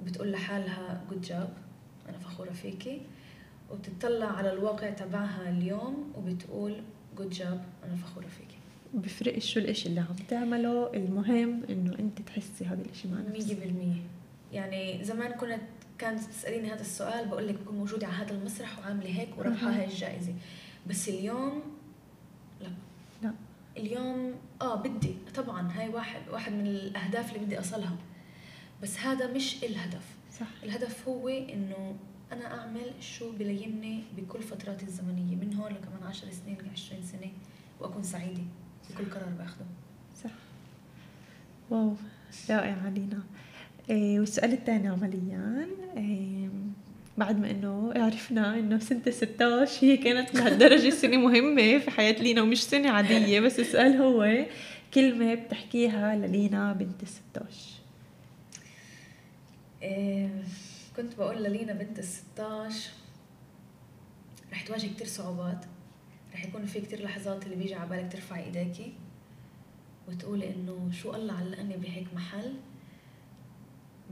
وبتقول لحالها good job أنا فخورة فيكي. وبتطلع على الواقع تبعها اليوم وبتقول good job أنا فخورة فيكي. بفرقش شو الإشي اللي عم تعمله المهم إنه أنت تحسي هذا الإشي مع نفسك. بالمية. يعني زمان كنت كانت تسأليني هذا السؤال بقول لك بكون موجودة على هذا المسرح وعاملة هيك وربحة أها. هاي الجائزة. بس اليوم لا. لا. اليوم آه بدي طبعا هاي واحد واحد من الأهداف اللي بدي أصلها. بس هذا مش الهدف. صح. الهدف هو إنه أنا أعمل شو بليمني بكل فتراتي الزمنية من هون لكمان عشر سنين عشرين سنة وأكون سعيدة بكل قرار باخده. صح. واو. رائعة لينا إيه والسؤال الثاني عمليا إيه بعد ما إنه عرفنا إنه سنة 16 هي كانت لهالدرجة سنة مهمة في حياة لينا ومش سنة عادية بس السؤال هو كلمة بتحكيها للينا بنت ال 16 إيه، كنت بقول للينا بنت ال 16 رح تواجه كتير صعوبات رح يكون في كتير لحظات اللي بيجي على بالك ترفعي إيديكي وتقولي إنه شو الله علقني بهيك محل؟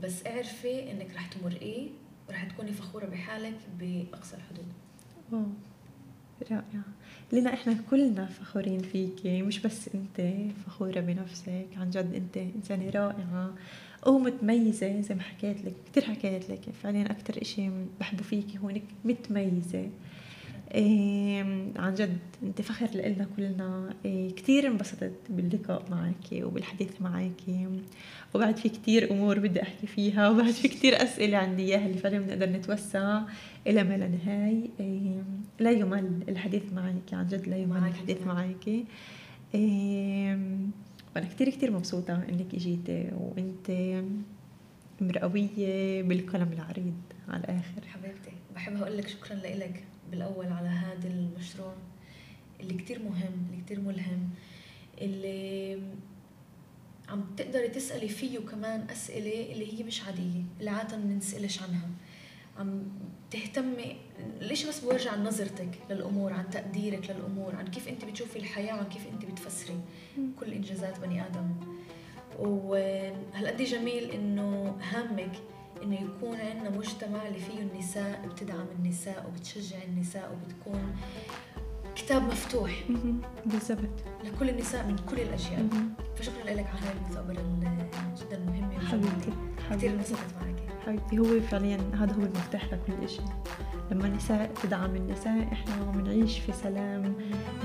بس اعرفي إنك رح تمرقيه ورح تكوني فخورة بحالك بأقصى الحدود. واو. رائعة لينا إحنا كلنا فخورين فيكي مش بس أنت فخورة بنفسك عن جد أنت إنسانة رائعة ومتميزة زي ما حكيت لك كتير حكيت لك. فعليا أكتر إشي بحبه فيكي هو إنك متميزة. عن جد أنت فخر لنا كلنا. إيه كتير انبسطت باللقاء معك وبالحديث معك وبعد في كتير أمور بدي أحكي فيها وبعد في كتير أسئلة عندي إياها اللي فعلا بنقدر نتوسع إلى ما لا نهاية. إيه لا يمل الحديث معك عن جد لا يمل الحديث. معك إيه وأنا كتير كتير مبسوطة إنك إجيتي وأنت مرقويه بالقلم العريض على الآخر. حبيبتي بحب أقول لك شكرا لك بالأول على هذا المشروع اللي كتير مهم اللي كتير ملهم اللي عم تقدري تسألي فيه كمان أسئلة اللي هي مش عادية اللي عادة ما بنسألش عنها. عم تهتمي ليش بس بورجع عن نظرتك للأمور عن تقديرك للأمور عن كيف أنت بتشوفي الحياة وعن كيف أنت بتفسري كل إنجازات بني آدم. وهالقد جميل إنه هامك إنه يكون عندنا مجتمع اللي فيه النساء بتدعم النساء وبتشجع النساء وبتكون كتاب مفتوح. بالضبط. لكل النساء من كل الأجيال مهم. فشكرا لك على هاي المثابرة ال- جدا وجميلة. حبيبتي. كثير انبسطت معك. حبيبتي. هو فعليا هذا هو المفتاح لكل شيء لما النساء تدعم النساء إحنا بنعيش في سلام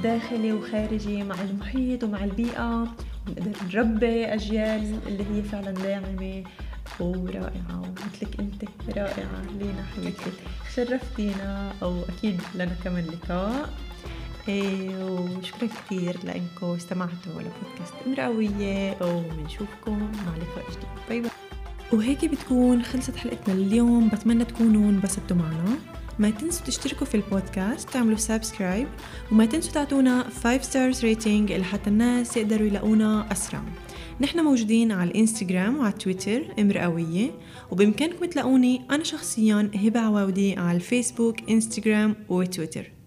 داخلي وخارجي مع المحيط ومع البيئة. ونقدر نربي أجيال اللي هي فعلا داعمة ورائعة ومثلك أنت رائعة لينا حبيبتي. شرفتينا أو أكيد لنا كمان لقاء. إيه وشكرا كثير لأنكم استمعتوا لبودكاست امرأوية وبنشوفكم مع لقاء جديد. باي باي. وهيك بتكون خلصت حلقتنا اليوم بتمنى تكونوا انبسطتوا معنا. ما تنسوا تشتركوا في البودكاست تعملوا subscribe وما تنسوا تعطونا 5 stars rating لحتى الناس يقدروا يلاقونا أسرع. نحن موجودين على الإنستغرام وعلى تويتر امرأوية وبإمكانكم تلاقوني أنا شخصيا هبة عواودي على الفيسبوك إنستغرام وتويتر.